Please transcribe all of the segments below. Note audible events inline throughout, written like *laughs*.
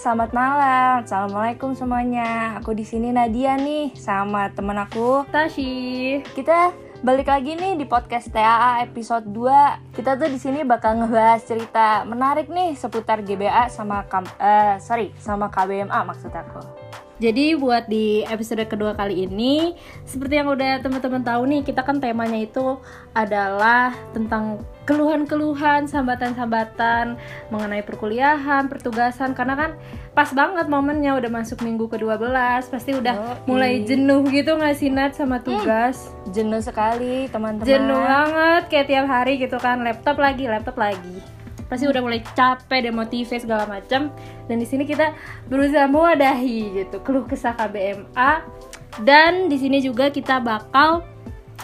selamat malam. Assalamualaikum semuanya. Aku di sini Nadia nih sama temen aku. Tashi. Kita balik lagi nih di podcast TAA episode 2. Kita tuh di sini bakal ngebahas cerita menarik nih seputar GBA sama kam eh, sorry, sama KBMA maksud aku. Jadi buat di episode kedua kali ini, seperti yang udah teman-teman tahu nih, kita kan temanya itu adalah tentang keluhan-keluhan, sambatan-sambatan mengenai perkuliahan, pertugasan karena kan pas banget momennya udah masuk minggu ke-12, pasti udah Yoi. mulai jenuh gitu nggak sih Nat sama tugas. Jenuh sekali teman-teman. Jenuh banget kayak tiap hari gitu kan, laptop lagi, laptop lagi. Pasti udah mulai capek, demotive segala macam. Dan di sini kita berusaha mewadahi gitu keluh kesah KBMA. Dan di sini juga kita bakal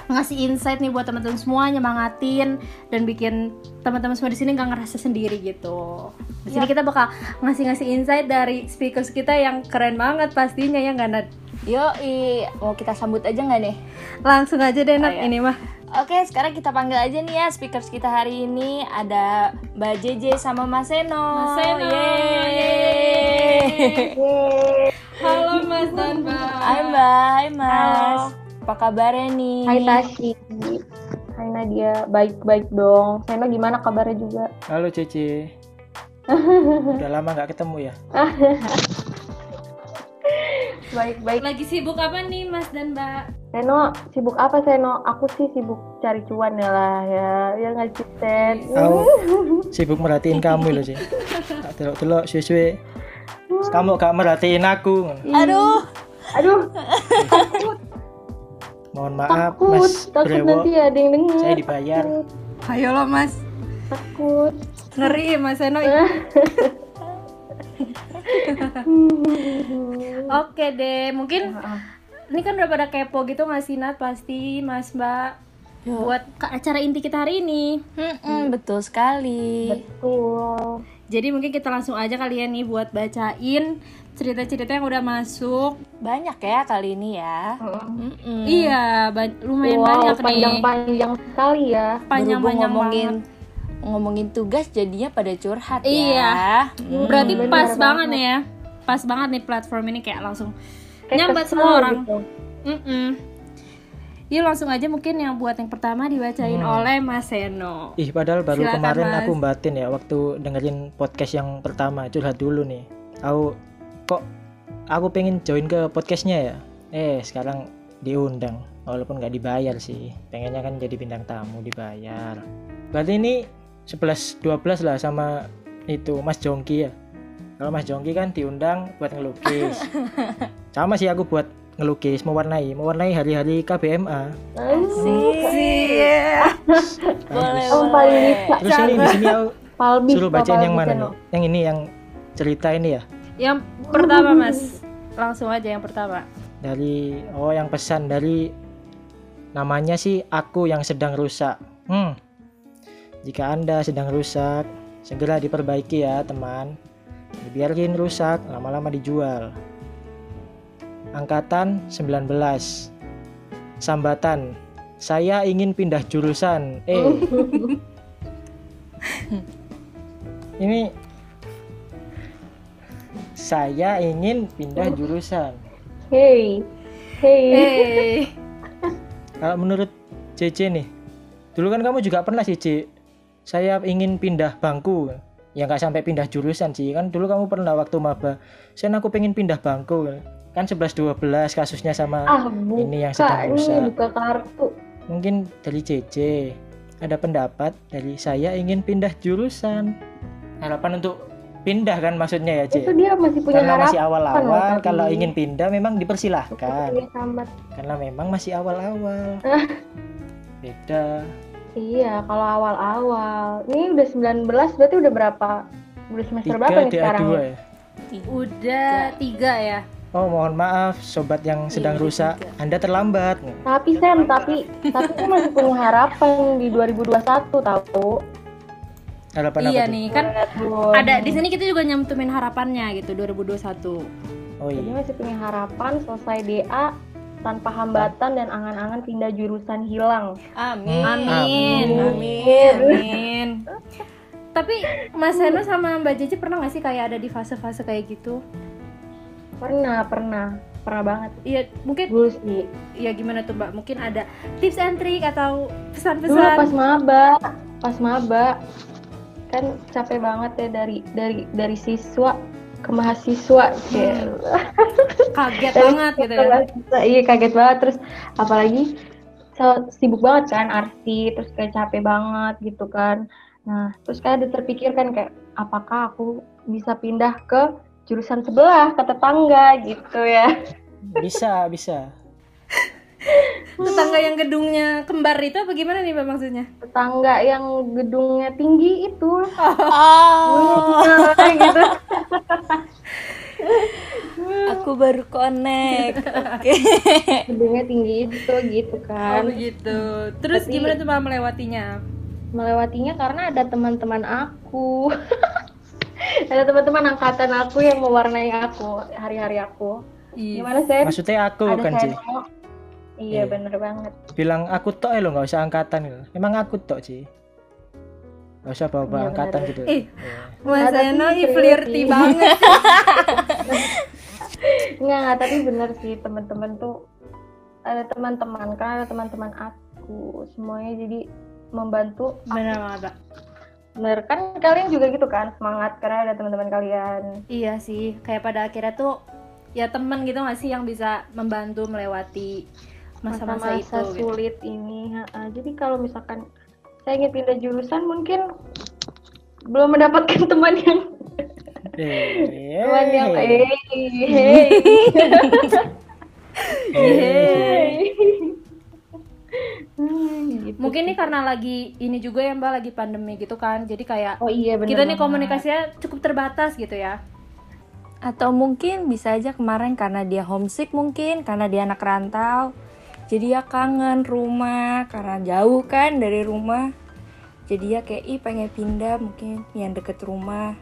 ngasih insight nih buat teman-teman semua nyemangatin dan bikin teman-teman semua di sini nggak ngerasa sendiri gitu. Di sini kita bakal ngasih-ngasih insight dari speakers kita yang keren banget pastinya ya nggak Nat? Yoi, mau kita sambut aja nggak nih? Langsung aja deh Nat Ayo. ini mah. Oke, sekarang kita panggil aja nih ya speakers kita hari ini ada Mbak JJ sama Mas Seno. Mas Seno, Yeay. Halo Mas dan Mbak. Hai Mbak, hai Mas. Halo. Apa kabarnya nih? Hai Tashi. Hai Nadia, baik-baik dong. Seno gimana kabarnya juga? Halo Cece. Udah lama nggak ketemu ya? *laughs* Baik-baik. Lagi sibuk apa nih Mas dan Mbak? Seno, sibuk apa Seno? Aku sih sibuk cari cuan ya lah ya. Ya nggak sih, Sen? Aku sibuk merhatiin kamu loh sih. Tak delok-delok suwe-suwe. Kamu gak merhatiin aku. Aduh, Aduh, *laughs* Mohon maaf takut. Mas takut Brewo. nanti ada yang denger. Saya dibayar. Ayo lo Mas. Takut. Ngeri Mas Eno. *laughs* Oke deh, mungkin ini kan udah pada kepo gitu nggak sih Nat pasti Mas Mbak buat ke acara inti kita hari ini. Mm-mm, betul sekali. Betul. Jadi mungkin kita langsung aja kalian nih buat bacain cerita-cerita yang udah masuk. Banyak ya kali ini ya. Mm-mm. Iya, ba- lumayan wow, banyak nih. panjang-panjang sekali ya. Panjang-panjang ngomongin banget. ngomongin tugas jadinya pada curhat Iya. ya. Berarti bener pas banget. banget nih ya. Pas banget nih platform ini kayak langsung Kayak nyambat semua orang. gitu. Mm-mm. Yuk langsung aja mungkin yang buat yang pertama dibacain oleh Mas Seno. Ih, padahal baru Silakan, kemarin Mas. aku batin ya waktu dengerin podcast yang pertama curhat dulu nih. Aku kok aku pengen join ke podcastnya ya. Eh, sekarang diundang walaupun nggak dibayar sih. Pengennya kan jadi bintang tamu dibayar. Berarti ini 11 12 lah sama itu Mas Jongki ya. Kalau Mas Jongki kan diundang buat ngelukis. *laughs* Sama sih aku buat ngelukis, mewarnai, mewarnai hari-hari KBMA. Iya. Boleh, Bagus. Oh, paling boleh. Terus ini di sini aku suruh bacain yang mana nih? Yang ini yang cerita ini ya Yang pertama *laughs* Mas. Langsung aja yang pertama. dari oh yang pesan dari namanya sih aku yang sedang rusak. Hmm. Jika Anda sedang rusak, segera diperbaiki ya, teman. Dibiarin rusak, lama-lama dijual. Angkatan 19. Sambatan. Saya ingin pindah jurusan. Eh. *laughs* Ini saya ingin pindah jurusan. Hey. Hey. Hey. *laughs* Kalau menurut CC nih, dulu kan kamu juga pernah sih, C. Saya ingin pindah bangku. Ya nggak sampai pindah jurusan sih. Kan dulu kamu pernah waktu maba. Sen aku pengen pindah bangku. Kan 11-12 kasusnya sama Ah, buka ini yang sedang ini rusak. buka kartu. Mungkin dari CC ada pendapat dari saya ingin pindah jurusan. Harapan untuk pindah kan maksudnya ya, C. Itu dia masih punya Karena masih harapan awal-awal, loh, kalau ingin pindah memang dipersilahkan. Karena memang masih awal-awal. *laughs* Beda. Iya, kalau awal-awal. Ini udah 19 berarti udah berapa? Udah semester berapa Tiga nih DA sekarang? dua ya? Udah tiga ya. Oh mohon maaf sobat yang sedang Iya, rusak, tiga. Anda terlambat. Tapi Sam, tapi tapi aku masih punya harapan di 2021 tahu. Harapan iya apa tuh? nih kan Buat- ada di sini kita juga nyantumin harapannya gitu 2021. Oh Jadi iya. masih punya harapan selesai DA tanpa hambatan dan angan-angan pindah jurusan hilang. Amin. Amin. Amin. Amin. Tapi Mas Seno sama Mbak Jeje pernah nggak sih kayak ada di fase-fase kayak gitu? Pernah, pernah. Pernah banget. Iya, mungkin Dulu sih. ya gimana tuh Mbak? Mungkin ada tips and trick atau Dulu pesan-pesan? pas maba, pas maba kan capek banget ya dari dari dari siswa ke mahasiswa Cel. *laughs* Kaget Dari banget gitu ya. mahasiswa, Iya kaget banget terus apalagi so- sibuk banget kan arti terus kayak capek banget gitu kan. Nah, terus kayak ada terpikir kan kayak apakah aku bisa pindah ke jurusan sebelah ke tetangga gitu ya. bisa bisa Tetangga yang gedungnya kembar itu apa gimana nih Mbak maksudnya? Tetangga yang gedungnya tinggi itu. Oh, gitu. aku baru connect. Oke. Gedungnya tinggi itu gitu Oh kan. begitu. Terus Tapi- gimana tuh Mbak melewatinya? melewatinya karena ada teman-teman aku ada teman-teman angkatan aku yang mewarnai aku hari-hari aku gimana Sen? maksudnya aku ada kan Ci Seno Iya. iya bener banget bilang aku tok ya lo nggak usah angkatan gitu. emang aku tok sih nggak usah bawa bawa Iya, angkatan bener. gitu Ih. Iya. Mas serius flirty banget. *laughs* Enggak, enggak, tapi bener sih teman-teman tuh ada teman-teman kan ada teman-teman aku semuanya jadi membantu Benar banget, bener kan kalian juga gitu kan semangat karena ada teman-teman kalian Iya sih, kayak pada akhirnya tuh ya teman gitu nggak sih yang bisa membantu melewati masa-masa itu gitu. sulit ini ha-ha. jadi kalau misalkan saya ingin pindah jurusan mungkin belum mendapatkan *laughs* teman yang Eh, teman yang eh, eh hey, *laughs* eh. Hmm, *laughs* gitu Mungkin nih karena lagi ini juga ya Mbak lagi pandemi gitu kan. Jadi kayak oh iya benar kita nih komunikasinya cukup terbatas gitu ya. Atau mungkin bisa aja kemarin karena dia homesick mungkin karena dia anak rantau. Jadi ya kangen rumah karena jauh kan dari rumah. Jadi ya kayak ih pengen pindah mungkin yang deket rumah.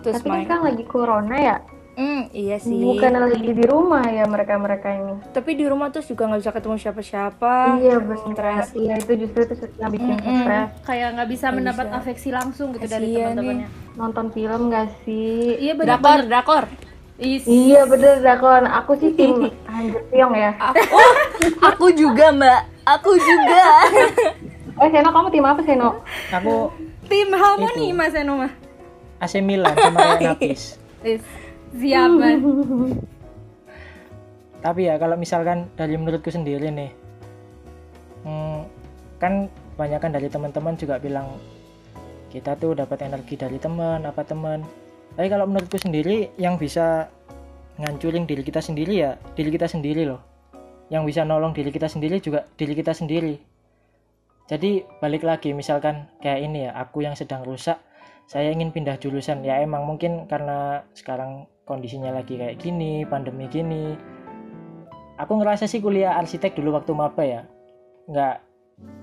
Terus tapi main. kan lagi corona ya Hmm, iya sih. bukan lagi di rumah ya mereka mereka ini Tapi di rumah terus juga nggak bisa ketemu siapa-siapa. iya benar iya itu justru itu yang bikin Mm-mm. stres Kayak nggak bisa Nggak mendapat bisa. afeksi langsung gitu dari Kasian teman-temannya. nonton film gak sih Iya Drakor, benar-benar. drakor. Is. iya bener Dakon aku sih tim Hanjur Pyong ya Aku, *laughs* aku juga mbak. Aku juga. eh Seno kamu tim apa Seno aku Tim harmoni Mas Eno mah. AC Milan sama kayak *laughs* Napis Is. Siap tapi ya kalau misalkan dari menurutku sendiri nih hmm, kan banyak kan dari teman-teman juga bilang kita tuh dapat energi dari teman apa teman tapi kalau menurutku sendiri yang bisa ngancurin diri kita sendiri ya diri kita sendiri loh. Yang bisa nolong diri kita sendiri juga diri kita sendiri. Jadi balik lagi misalkan kayak ini ya aku yang sedang rusak saya ingin pindah jurusan. Ya emang mungkin karena sekarang kondisinya lagi kayak gini pandemi gini. Aku ngerasa sih kuliah arsitek dulu waktu maba ya. Nggak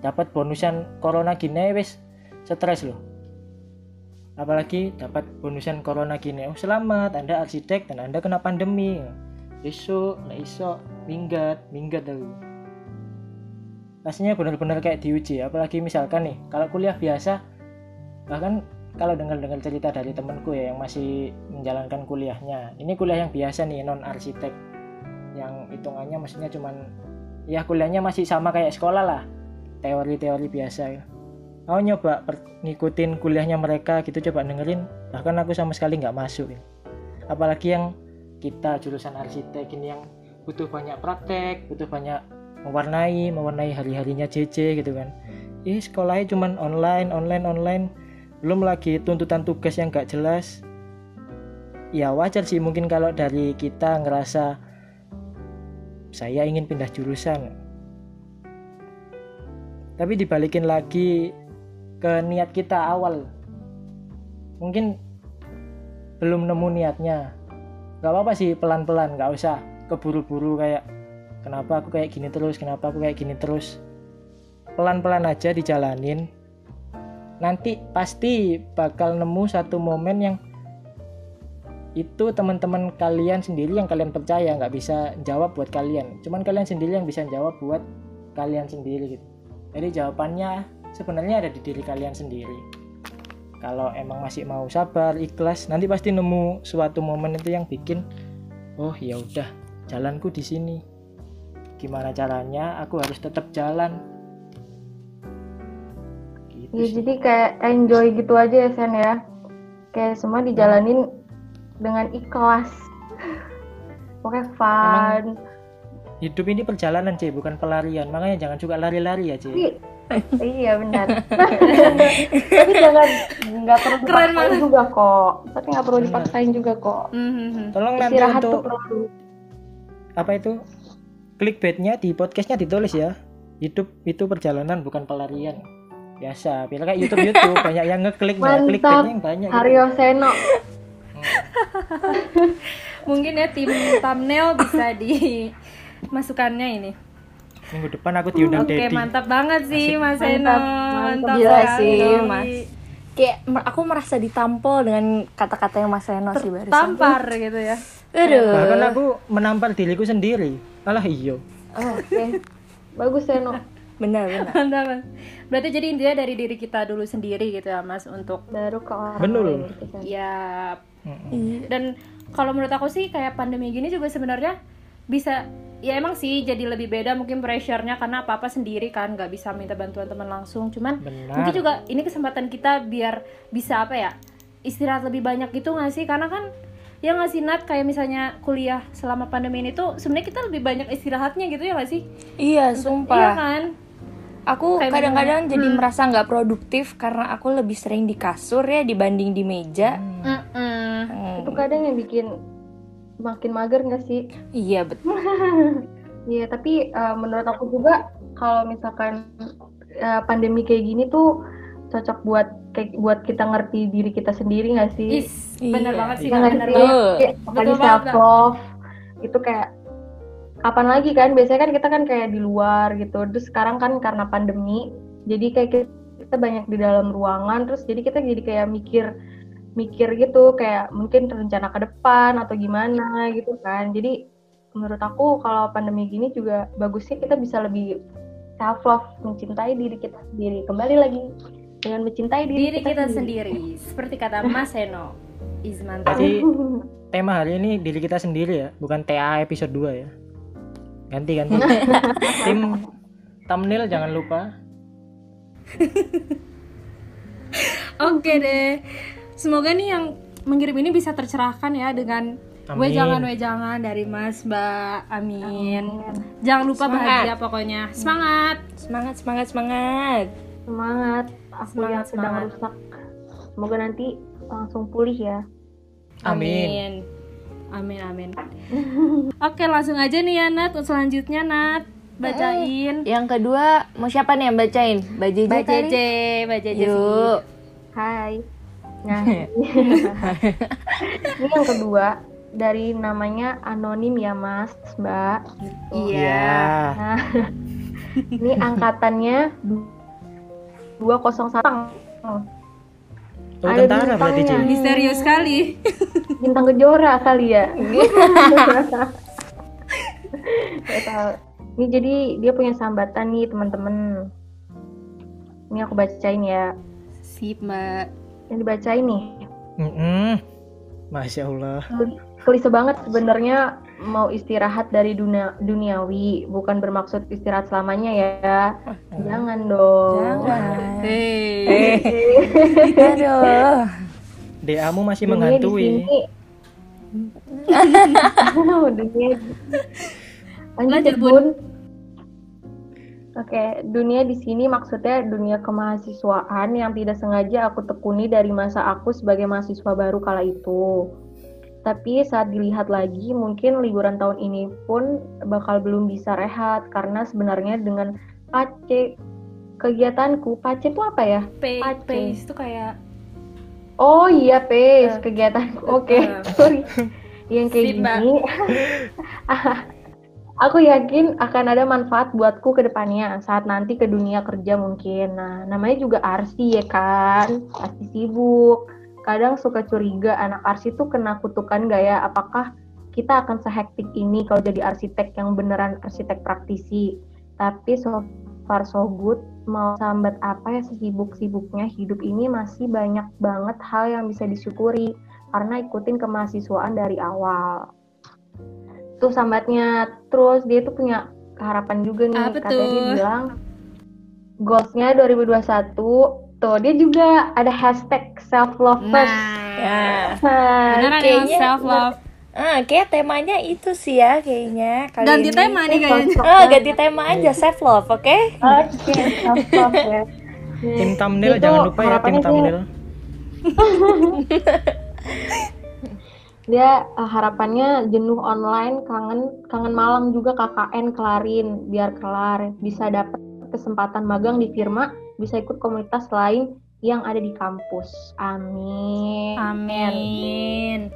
dapat bonusan corona gini wes stres loh apalagi dapat bonusan corona gini. Oh selamat anda arsitek dan anda kena pandemi. Besok lah iso minggat minggat aku. Rasanya benar-benar kayak diuji. Apalagi misalkan nih kalau kuliah biasa bahkan kalau dengar-dengar cerita dari temanku ya yang masih menjalankan kuliahnya. Ini kuliah yang biasa nih non arsitek yang hitungannya maksudnya cuman ya kuliahnya masih sama kayak sekolah lah. Teori-teori biasa. ya mau nyoba per- ngikutin kuliahnya mereka gitu coba dengerin. Bahkan aku sama sekali nggak masuk apalagi yang kita jurusan arsitek ini yang butuh banyak praktek butuh banyak mewarnai mewarnai hari-harinya JJ gitu kan. Ih sekolahnya cuman online online online. Belum lagi tuntutan tugas yang gak jelas. Ya wajar sih mungkin kalau dari kita ngerasa saya ingin pindah jurusan. Tapi dibalikin lagi ke niat kita awal. Mungkin belum nemu niatnya. Gak apa-apa sih pelan-pelan gak usah keburu-buru kayak kenapa aku kayak gini terus? Kenapa aku kayak gini terus? Pelan-pelan aja dijalanin. Nanti pasti bakal nemu satu momen yang itu teman-teman kalian sendiri yang kalian percaya nggak bisa jawab buat kalian. Cuman kalian sendiri yang bisa jawab buat kalian sendiri gitu. Jadi jawabannya sebenarnya ada di diri kalian sendiri kalau emang masih mau sabar ikhlas nanti pasti nemu suatu momen itu yang bikin oh ya udah jalanku di sini gimana caranya aku harus tetap jalan gitu Ya, sih. jadi kayak enjoy gitu aja ya Sen ya. Kayak semua dijalanin dengan ikhlas. *laughs* Pokoknya fun. hidup ini perjalanan C bukan pelarian makanya jangan suka lari-lari ya C Tapi, *laughs* iya benar. *laughs* Tapi jangan nggak perlu Keren dipaksain banget. juga kok. Tapi nggak perlu Benar. dipaksain juga kok. Mhm. tolong nanti untuk perlu. apa itu clickbaitnya di podcastnya ditulis ya hidup itu perjalanan bukan pelarian biasa biar kayak YouTube YouTube *laughs* banyak yang ngeklik Mantap. clickbaitnya yang banyak gitu. Haryo Seno. Mungkin ya tim thumbnail bisa dimasukkannya ini. Minggu depan aku diundang Oke, Dedi mantap banget sih Mas Mantap, Eno. mantap. Mantap Gila sekali. sih, Mas. Kayak mer- aku merasa ditampol dengan kata-kata yang Mas Eno sih barusan. Tampar gitu ya. Aduh. bahkan aku menampar diriku sendiri alah iyo Oh, Oke. Bagus Seno. Benar, benar. *laughs* Mantap. Mas. Berarti jadi intinya dari diri kita dulu sendiri gitu ya Mas untuk Baru ke orang gitu, Sen. ya Mm-mm. Iya. dan kalau menurut aku sih kayak pandemi gini juga sebenarnya bisa ya emang sih jadi lebih beda mungkin pressure-nya karena apa-apa sendiri kan nggak bisa minta bantuan teman langsung cuman benar mungkin juga ini kesempatan kita biar bisa apa ya istirahat lebih banyak gitu nggak sih karena kan ya nggak sih Nat kayak misalnya kuliah selama pandemi ini tuh sebenarnya kita lebih banyak istirahatnya gitu ya nggak sih Iya, iya sumpah. kan Aku kadang-kadang jadi Hmm. merasa nggak produktif karena aku lebih sering di kasur ya dibanding di meja. Mm-mm. Hmm. Itu kadang yang bikin makin mager nggak sih? Iya betul. *laughs* Iya, tapi uh, menurut aku juga kalau misalkan uh, pandemi kayak gini tuh cocok buat kayak buat kita ngerti diri kita sendiri nggak sih? Is, bener Iya. banget sih Iya Kak, nggak bener banget banget, self love itu kayak kapan lagi kan? Biasanya kan kita kan kayak di luar gitu. Terus sekarang kan karena pandemi, jadi kayak kita banyak di dalam ruangan. Terus jadi kita jadi kayak mikir mikir gitu kayak mungkin rencana ke depan atau gimana gitu kan. Jadi menurut aku kalau pandemi gini juga bagusnya kita bisa lebih self love, mencintai diri kita sendiri. Kembali lagi dengan mencintai diri, diri kita sendiri seperti kata Mas Eno is mantap Jadi *laughs* tema hari ini diri kita sendiri ya, bukan TA episode 2 ya. Ganti ganti. *laughs* Tim thumbnail jangan lupa. *laughs* Oke deh. Semoga nih yang mengirim ini bisa tercerahkan ya dengan Amin. wejangan-wejangan dari Mas Mbak. Amin. Jangan lupa Semangat. bahagia pokoknya. Semangat. Semangat, semangat, semangat. Semangat, aku Semangat, yang sedang semangat. rusak. Semoga nanti langsung pulih ya. Amin. Amin, amin. *laughs* Oke, langsung aja nih ya Nat. Selanjutnya Nat bacain. Yang kedua, mau siapa nih yang bacain? Mbak Jeje Mbak Yuk. Hai. Nah, *laughs* ini yang kedua dari namanya anonim ya Mas, Mbak. Gitu. Iya. Nah, *laughs* ini angkatannya 201. Oh, Ada tentara berarti bintangnya. Ci. Misterius sekali. Bintang kejora kali ya. *laughs* Ini jadi dia punya sambatan nih teman-teman. Ini aku bacain ya. Sip, Mbak. Yang dibacain nih. Mm-mm. Masya Allah. Klise banget sebenarnya mau istirahat dari dunia duniawi, bukan bermaksud istirahat selamanya ya. Jangan dong. Jangan. Hey. Aduh. DA-mu masih Dunia di menghantui. sini. *laughs* *laughs* dunia. Lanjut, Lanjut, Bun. Oke, dunia di sini maksudnya dunia kemahasiswaan yang tidak sengaja aku tekuni dari masa aku sebagai mahasiswa baru kala itu. Tapi saat dilihat lagi, mungkin liburan tahun ini pun bakal belum bisa rehat karena sebenarnya dengan pace kegiatanku, pace itu apa ya? Pace, Pace. pace itu kayak Oh iya, pace kegiatanku. Oke, Eh. sorry. Yang kayak gini. *laughs* Aku yakin akan ada manfaat buatku ke depannya saat nanti ke dunia kerja mungkin. Nah, namanya juga arsi ya kan, pasti sibuk. Kadang suka curiga anak arsi tuh kena kutukan gak ya? Apakah kita akan sehektik ini kalau jadi arsitek yang beneran arsitek praktisi? Tapi so far so good, mau sambat apa ya sesibuk-sibuknya hidup ini masih banyak banget hal yang bisa disyukuri karena ikutin kemahasiswaan dari awal. Tuh sambatnya terus dia tuh punya harapan juga nih Apa katanya dia bilang goalsnya 2021 tuh dia juga ada hashtag self love first. Nah, Ya. Nah, beneran kayaknya- self love. Ah, kayak temanya itu sih ya kayaknya kali Ganti ini. tema nih kayaknya. Oh, ganti tema aja self love, oke? Oke, self love ya. *laughs* tim thumbnail Itu jangan lupa ya tim thumbnail *laughs* Dia eh, harapannya jenuh online, kangen kangen malam juga KKN kelarin biar kelar, bisa dapat kesempatan magang di firma, bisa ikut komunitas lain yang ada di kampus. Amin. Amin.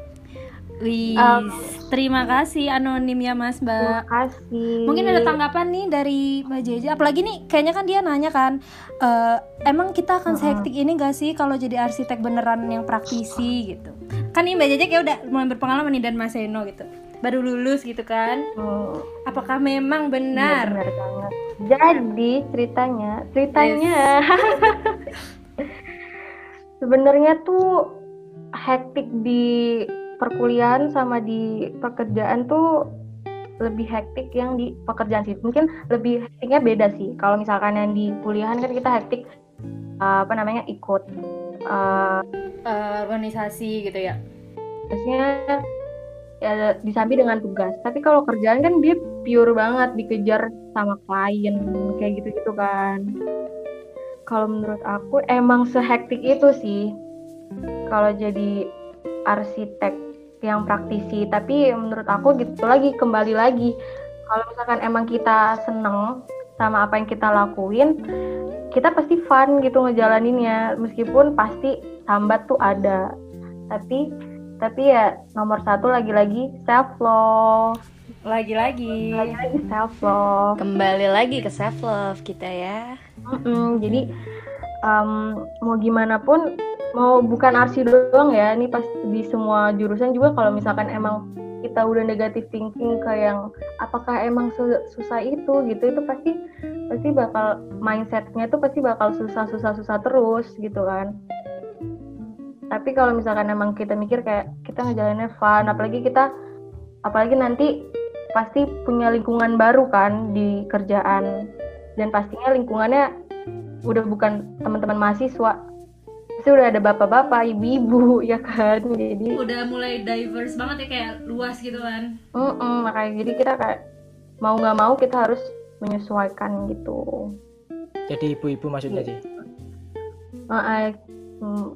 Wih, Um, terima kasih anonim ya Mas Terima Mbak. kasih. Mungkin ada tanggapan nih dari Mbak Jeje. Apalagi nih, kayaknya kan dia nanya kan, eh, emang kita akan sehektik ini gak sih kalau jadi arsitek beneran yang praktisi gitu? Kan nih Mbak Jeje kayak udah mulai berpengalaman nih dan Mas Eno gitu, baru lulus gitu kan? Hmm, Apakah memang benar? benar banget. Jadi ceritanya, ceritanya *laughs* sebenarnya tuh hektik di perkuliahan sama di pekerjaan tuh lebih hektik yang di pekerjaan sih. Mungkin lebih hektiknya beda sih. Kalau misalkan yang di kuliahan kan kita hektik uh, apa namanya ikut uh, Eh, organisasi gitu ya? biasanya ya disambi dengan tugas. Tapi kalau kerjaan kan dia pure banget dikejar sama klien kayak gitu-gitu kan. Kalau menurut aku emang sehektik itu sih. Kalau jadi arsitek yang praktisi, tapi menurut aku gitu lagi kembali lagi. Kalau misalkan emang kita seneng sama apa yang kita lakuin, kita pasti fun gitu ngejalaninnya meskipun pasti sambat tuh ada tapi tapi ya nomor satu lagi-lagi self love Lagi-lagi. lagi-lagi self love Kembali lagi ke self love kita ya. jadi em, mau gimana pun mau bukan arsi doang ya ini pas di semua jurusan juga kalau misalkan emang kita udah negatif thinking ke yang apakah emang su- susah itu gitu itu pasti pasti bakal mindsetnya tuh pasti bakal susah susah susah terus gitu kan. Tapi kalau misalkan emang kita mikir kayak kita ngejalaninnya fun apalagi kita apalagi nanti pasti punya lingkungan baru kan di kerjaan. Dan pastinya lingkungannya udah bukan teman-teman mahasiswa. Pasti udah ada bapak-bapak ibu-ibu *laughs* ya kan? Jadi Udah mulai diverse banget ya kayak luas gitu kan? mm-mm, makanya jadi kita kayak mau nggak mau kita harus menyesuaikan gitu. Jadi ibu-ibu maksudnya sih? Ah, eh, mm,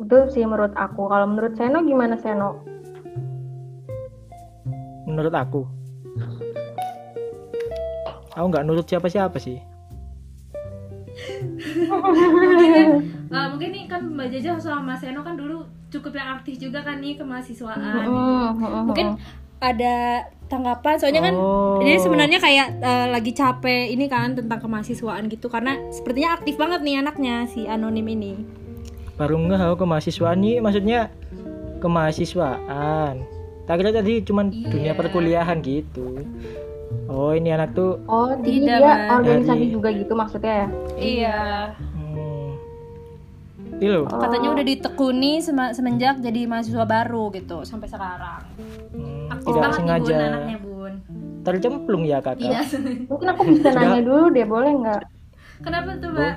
itu sih menurut aku. Kalau menurut Seno gimana Seno? Menurut aku? Aku nggak nurut siapa-siapa sih Ah, mungkin nih kan Mbak Jaja sama Mas Eno kan dulu cukup yang aktif juga kan nih kemahasiswaan. Mm-mm, mm-mm, Mungkin ada tanggapan soalnya kan Oh. jadi sebenarnya kayak eh, lagi capek ini kan tentang kemahasiswaan gitu karena sepertinya aktif banget nih anaknya si anonim ini. baru nggak aku kemahasiswaan nih maksudnya kemahasiswaan tak kira tadi cuman Iya. dunia perkuliahan gitu oh ini anak tuh oh jadi Tidak, dia organisasi Jadi- juga gitu maksudnya ya Iya. hmm, ini loh Katanya udah ditekuni semenjak jadi mahasiswa baru gitu sampai sekarang. hmm, Aktif tidak nih sengaja bun anaknya bun. tercemplung ya kakak Iya. mungkin aku bisa Sudah. nanya dulu deh boleh nggak Kenapa tuh mbak?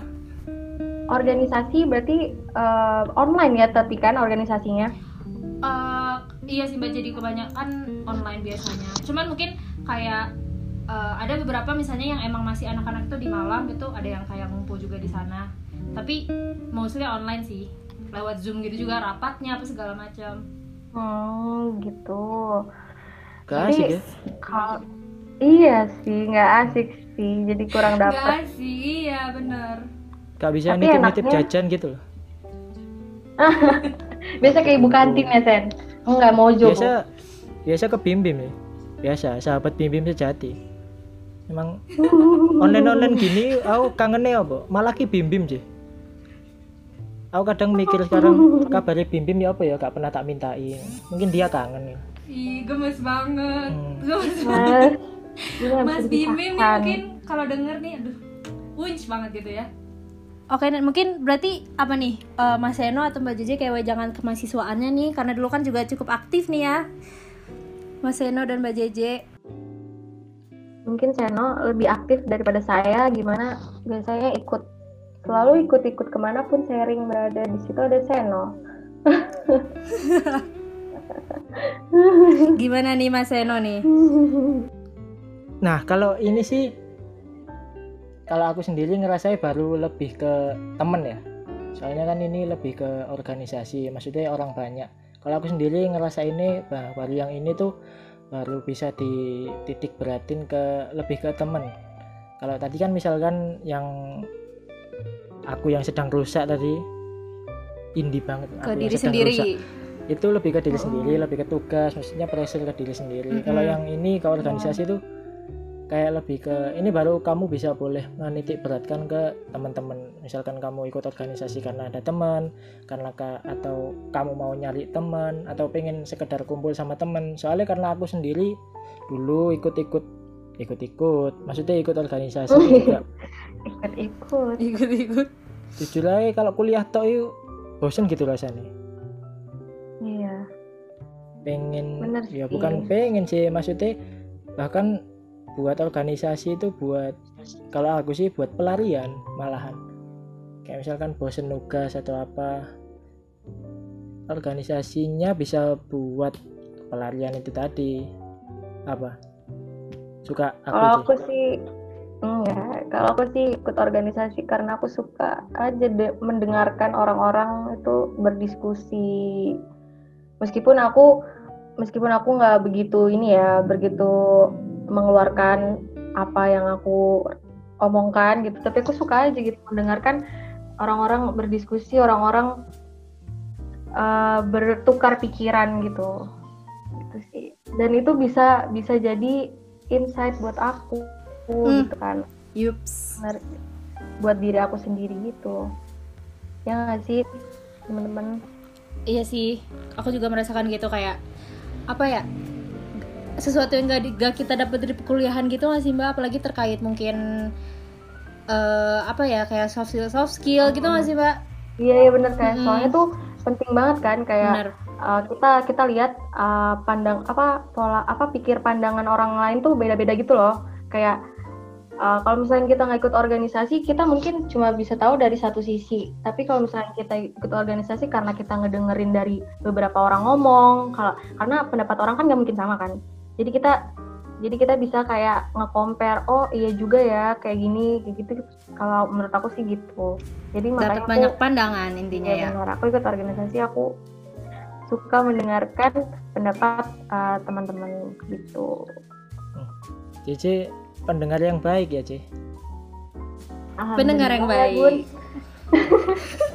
organisasi berarti eh, online ya tapi kan organisasinya Eh, iya sih mbak jadi kebanyakan online biasanya cuman mungkin kayak eh, ada beberapa misalnya yang emang masih anak-anak itu di Malang gitu ada yang kayak ngumpul juga di sana. Tapi mostly online sih lewat zoom gitu juga rapatnya apa segala macam. Hmm gitu. Asik ya? kalau iya sih nggak asik sih jadi kurang dapat Enggak sih iya bener. Gak bisa Tapi nitip-nitip enaknya- jajan gitu loh. *laughs* Biasa kayak ibu kantin ya Sen? Nggak mau jogo biasa biasa ke bim bim ya. Biasa sahabat bim bim sejati emang online online gini aku kangennya apa? Malah ki bim bim sih aku kadang mikir sekarang kabarnya bim bim ya apa ya? Gak pernah tak mintain. Mungkin dia kangen ya. Ih, gemes banget. Hmm. gemes nggak Mas bisa Bim Bim nih mungkin kalau denger nih aduh wunch banget gitu ya. Oke, mungkin berarti apa nih? Eh, Mas Seno atau Mbak Jeje kayak jangan kemahasiswaannya nih karena dulu kan juga cukup aktif nih ya. Mas Seno dan Mbak Jeje. Mungkin Seno lebih aktif daripada saya. Gimana? Biasanya ikut selalu ikut-ikut ke mana pun sharing berada di situ ada Seno. *laughs* Gimana nih Mas Seno nih? Nah, kalau ini sih kalau aku sendiri ngerasa baru lebih ke temen ya. Soalnya kan ini lebih ke organisasi, maksudnya orang banyak. Kalau aku sendiri ngerasa ini bah, baru yang ini tuh baru bisa dititik beratin ke lebih ke temen. Kalau tadi kan misalkan yang aku yang sedang rusak tadi indie banget Ke aku diri sendiri. rusak itu lebih ke diri sendiri lebih ke tugas maksudnya pressure ke diri sendiri Mm-mm. kalau yang ini ke organisasi tuh kayak lebih ke ini baru kamu bisa boleh menitik beratkan ke teman-teman. Misalkan kamu ikut organisasi karena ada teman karena ka, atau kamu mau nyari teman atau pengen sekedar kumpul sama teman. Soalnya karena aku sendiri dulu ikut-ikut ikut-ikut maksudnya ikut organisasi. Juga Ikut-ikut. Ikut-ikut. jujur aja kalau kuliah toh yuk bosen gitu rasanya. Iya. pengen Bener ya bukan pengen sih maksudnya bahkan buat organisasi itu buat kalau aku sih buat pelarian malahan kayak misalkan bosen nugas atau apa organisasinya bisa buat pelarian itu tadi apa suka aku Kalau sih. aku sih enggak. Kalau aku sih ikut organisasi karena aku suka aja de- mendengarkan orang-orang itu berdiskusi. Meskipun aku meskipun aku nggak begitu ini ya, begitu mengeluarkan apa yang aku omongkan gitu, tapi aku suka aja gitu mendengarkan orang-orang berdiskusi, orang-orang eh, bertukar pikiran gitu. Gitu sih. Dan itu bisa bisa jadi insight buat aku Hmm. gitu kan Yups. Buat diri aku sendiri gitu ya nggak sih teman-teman Iya sih, aku juga merasakan gitu kayak apa ya sesuatu yang gak, gak kita dapat dari perkuliahan gitu nggak sih mbak? Apalagi terkait mungkin eh apa ya kayak soft skill soft skill gitu nggak sih mbak? Iya iya bener kayak Mm-mm. soalnya tuh penting banget kan kayak benar uh, kita kita lihat uh, pandang apa pola apa pikir pandangan orang lain tuh beda-beda gitu loh. Kayak uh, kalau misalnya kita nggak ikut organisasi kita mungkin cuma bisa tahu dari satu sisi. Tapi kalau misalnya kita ikut organisasi karena kita ngedengerin dari beberapa orang ngomong kalau karena pendapat orang kan nggak mungkin sama kan jadi kita jadi kita bisa kayak nge-compare oh iya juga ya kayak gini kayak gitu. Kalau menurut aku sih gitu. Jadi dapat makanya aku- banyak pandangan intinya Iya ya. benar. Aku ikut organisasi aku suka mendengarkan pendapat uh, teman-teman gitu. Cici pendengar yang baik ya Ci? Pendengar yang Alhamdulillah, baik. *laughs*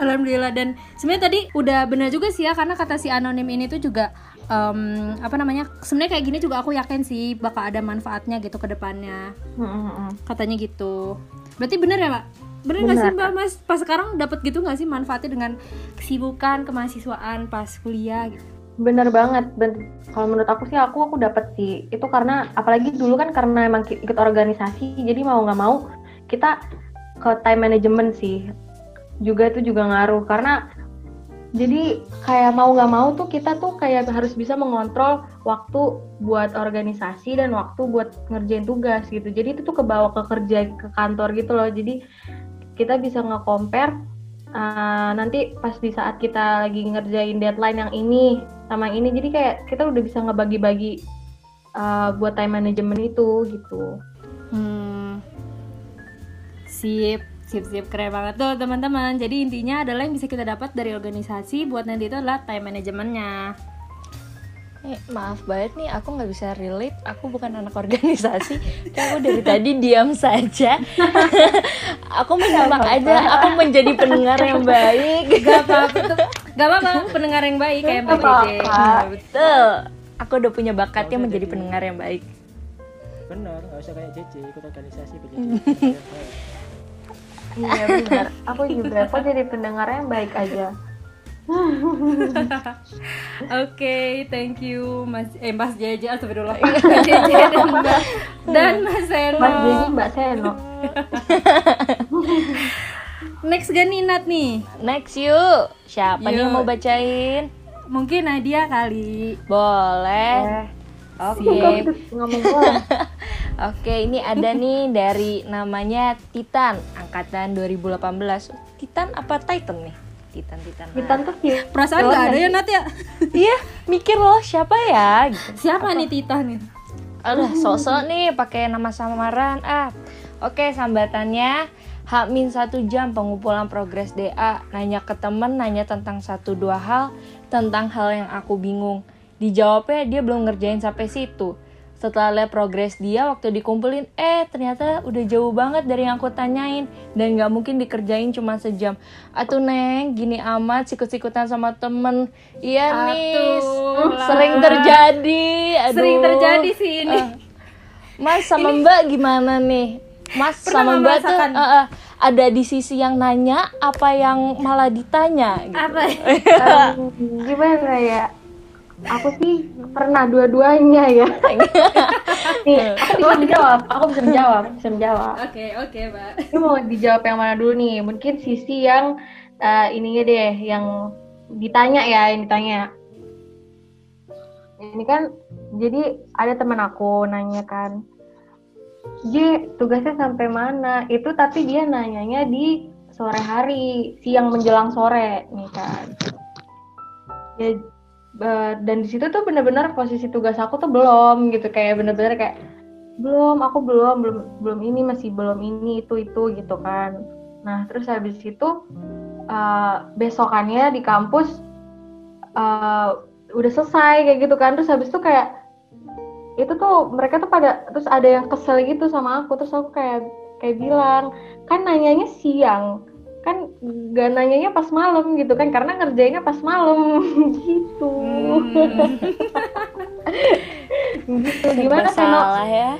Alhamdulillah. Dan sebenarnya tadi udah benar juga sih ya karena kata si anonim ini tuh juga em, apa namanya sebenarnya kayak gini juga aku yakin sih bakal ada manfaatnya gitu ke depannya Mm, mm, mm. katanya gitu berarti bener ya mbak bener nggak sih mbak mas pas sekarang dapat gitu nggak sih manfaatnya dengan kesibukan kemahasiswaan pas kuliah gitu Bener banget. Ben- kalau menurut aku sih aku aku dapat sih. Itu karena apalagi dulu kan karena emang ikut organisasi, jadi mau nggak mau kita ke time management sih. Juga itu juga ngaruh karena jadi kayak mau nggak mau tuh kita tuh kayak harus bisa mengontrol waktu buat organisasi dan waktu buat ngerjain tugas gitu. Jadi itu tuh kebawa ke kerja ke kantor gitu loh. Jadi kita bisa nge-compare uh, nanti pas di saat kita lagi ngerjain deadline yang ini sama yang ini jadi kayak kita udah bisa ngebagi-bagi uh, buat time management itu gitu. hmm. sip sip sip keren banget tuh teman-teman jadi intinya adalah yang bisa kita dapat dari organisasi buat nanti itu adalah time manajemennya Eh, maaf banget nih, aku nggak bisa relate. Aku bukan anak organisasi. *laughs* Kayak aku dari tadi diam saja. *laughs* aku menyimak aja. Aku menjadi pendengar yang baik. *laughs* gak apa-apa tuh gak apa-apa pendengar yang baik kayak mbak Gak. Nah, betul. Aku udah punya bakatnya usah menjadi jadi- pendengar yang baik. bener nggak usah kayak Cici ikut organisasi Iya benar. Aku juga kok jadi pendengar yang baik aja. *laughs* Oke, thank you Mas eh Mas Jaja astagfirullah. Mas Jaja dan Mbak dan Mas Seno. Mas Jadi Mbak Seno. *laughs* Next gak nih Nat nih? Next yuk. Siapa nih yang Yuk. mau bacain? Mungkin Nadia kali. Boleh. Oke. Ngomong. *laughs* Oke, ini ada nih dari namanya Titan, angkatan 2018. Titan apa Titan nih? Titan Titan. Titan tuh. Perasaan gak ada ya Nat ya? *laughs* Iya, mikir loh siapa ya gitu. Siapa nih Titan nih? Aduh, sosok nih pakai nama samaran. Ah. Oke, sambatannya Hakmin satu jam pengumpulan progres DA Nanya ke temen, nanya tentang satu dua hal Tentang hal yang aku bingung Dijawabnya dia belum ngerjain sampai situ Setelah lihat progres dia waktu dikumpulin Eh ternyata udah jauh banget dari yang aku tanyain Dan gak mungkin dikerjain cuma sejam Atuh Neng, gini amat sikut-sikutan sama temen Iya nih, sering terjadi Aduh. Sering terjadi sih ini. Eh, Mas sama Mbak gimana nih? Mas Pernah sama nggak Mbak tuh eh, eh, ada di sisi yang nanya apa yang malah ditanya gitu. Apa? *laughs* Em, gimana ya? Aku sih pernah dua-duanya ya. *laughs* Nih, aku bisa menjawab. Aku bisa menjawab. Bisa menjawab. Oke, oke, Mbak. Ini mau dijawab yang mana dulu nih? Mungkin sisi yang eh, ininya deh, yang ditanya ya, yang ditanya. Ini kan, jadi ada teman aku nanya kan, J, tugasnya sampai mana? Itu tapi dia nanyanya di sore hari, siang menjelang sore, nih kan. Ya, dan di situ tuh bener-bener posisi tugas aku tuh belum gitu, kayak bener-bener kayak belum aku belum belum belum ini masih belum ini itu itu gitu kan. Nah terus habis itu eh, besokannya di kampus eh, udah selesai kayak gitu kan. Terus habis itu kayak itu tuh mereka tuh pada terus ada yang kesel gitu sama aku. Terus aku kayak kayak bilang kan nanyanya siang kan gak nanyanya pas malam gitu kan karena ngerjainnya pas malam. *laughs* Gitu. *laughs* Gitu. Gimana? Masalah ya.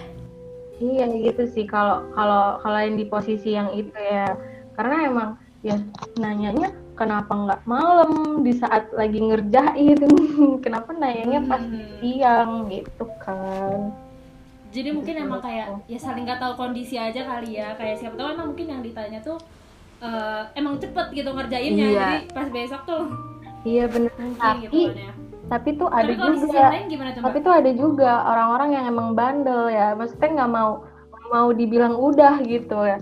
Iya gitu sih. Kalau kalau kalau yang di posisi yang itu ya. Karena emang ya nanyanya kenapa nggak malam di saat lagi ngerjain? *laughs* Kenapa nanyanya pas Hmm. siang? Gitu kan. Jadi mungkin emang kayak ya saling nggak tahu kondisi aja kali ya. Kayak siapa tahu emang mungkin yang ditanya tuh eh, emang cepet gitu ngerjainnya. Iya. Jadi pas besok tuh iya bener mungkin tapi gitu tapi tuh ada Tapi juga lain gimana tuh, tapi tuh ada juga orang-orang yang emang bandel ya maksudnya nggak mau mau dibilang udah gitu ya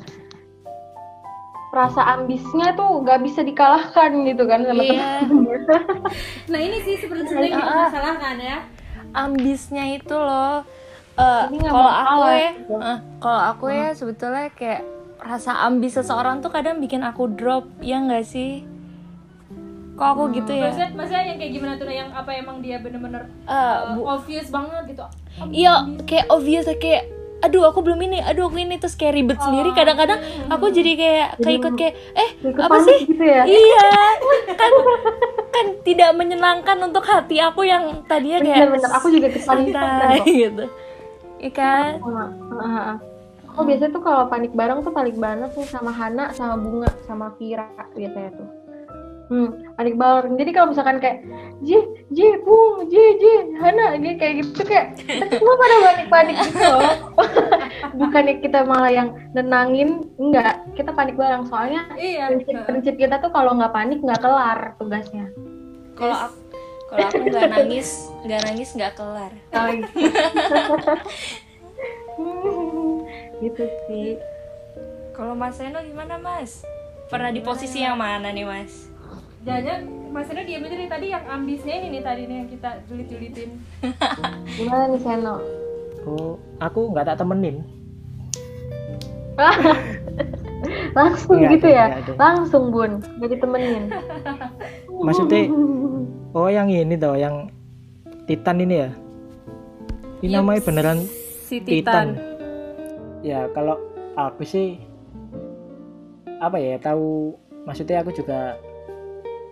rasa ambisnya tuh nggak bisa dikalahkan gitu kan sama Iya. temen Nah ini sih seperti sering Ah, jadi ah. masalah kan ya. Ambisnya itu loh. eh, nggak kalau aku kalah ya, gitu. eh, kalau aku ya sebetulnya kayak rasa ambis seseorang tuh kadang bikin aku drop, ya nggak sih? Kok aku gitu ya? Maksudnya, maksudnya yang kayak gimana tuh yang apa emang dia bener-bener uh, bu- obvious banget gitu. Iya, kayak obvious kayak aduh aku belum ini, aduh aku ini terus kayak ribet sendiri. Kadang-kadang aku jadi kayak keikut kayak eh Ikut apa sih? gitu ya Iya, kan kan tidak menyenangkan untuk hati aku yang tadinya kayak bener-bener aku juga santai kok gitu. Iya kan? Aku biasanya tuh kalau panik bareng tuh panik banget nih sama Hana sama Bunga sama Vira biasanya tuh. Hmm panik bareng. Jadi kalau misalkan kayak J J Bung J J Hana dia kayak gitu kayak kita semua pada panik-panik gitu loh. *laughs* Bukannya kita malah yang nenangin enggak. Kita panik bareng. Soalnya Iya. prinsip, prinsip kita tuh kalau nggak panik nggak kelar tugasnya. Kalau aku kalau aku nggak nangis, nggak nangis nggak kelar. Oh, gitu. *laughs* gitu sih Kalau Mas Seno gimana Mas? Pernah di posisi yang mana nih Mas? Jangan Mas Eno diam aja nih tadi yang ambisnya ini nih tadi nih yang kita julit-julitin. *laughs* gimana nih Seno Oh, aku nggak tak temenin. *laughs* langsung Nggak gitu ada, ya ada. langsung bun gak ditemenin *laughs* Maksudnya, oh yang ini tau, yang Titan ini ya? Ini namanya beneran Si Titan. Ya kalau aku sih apa ya tahu maksudnya aku juga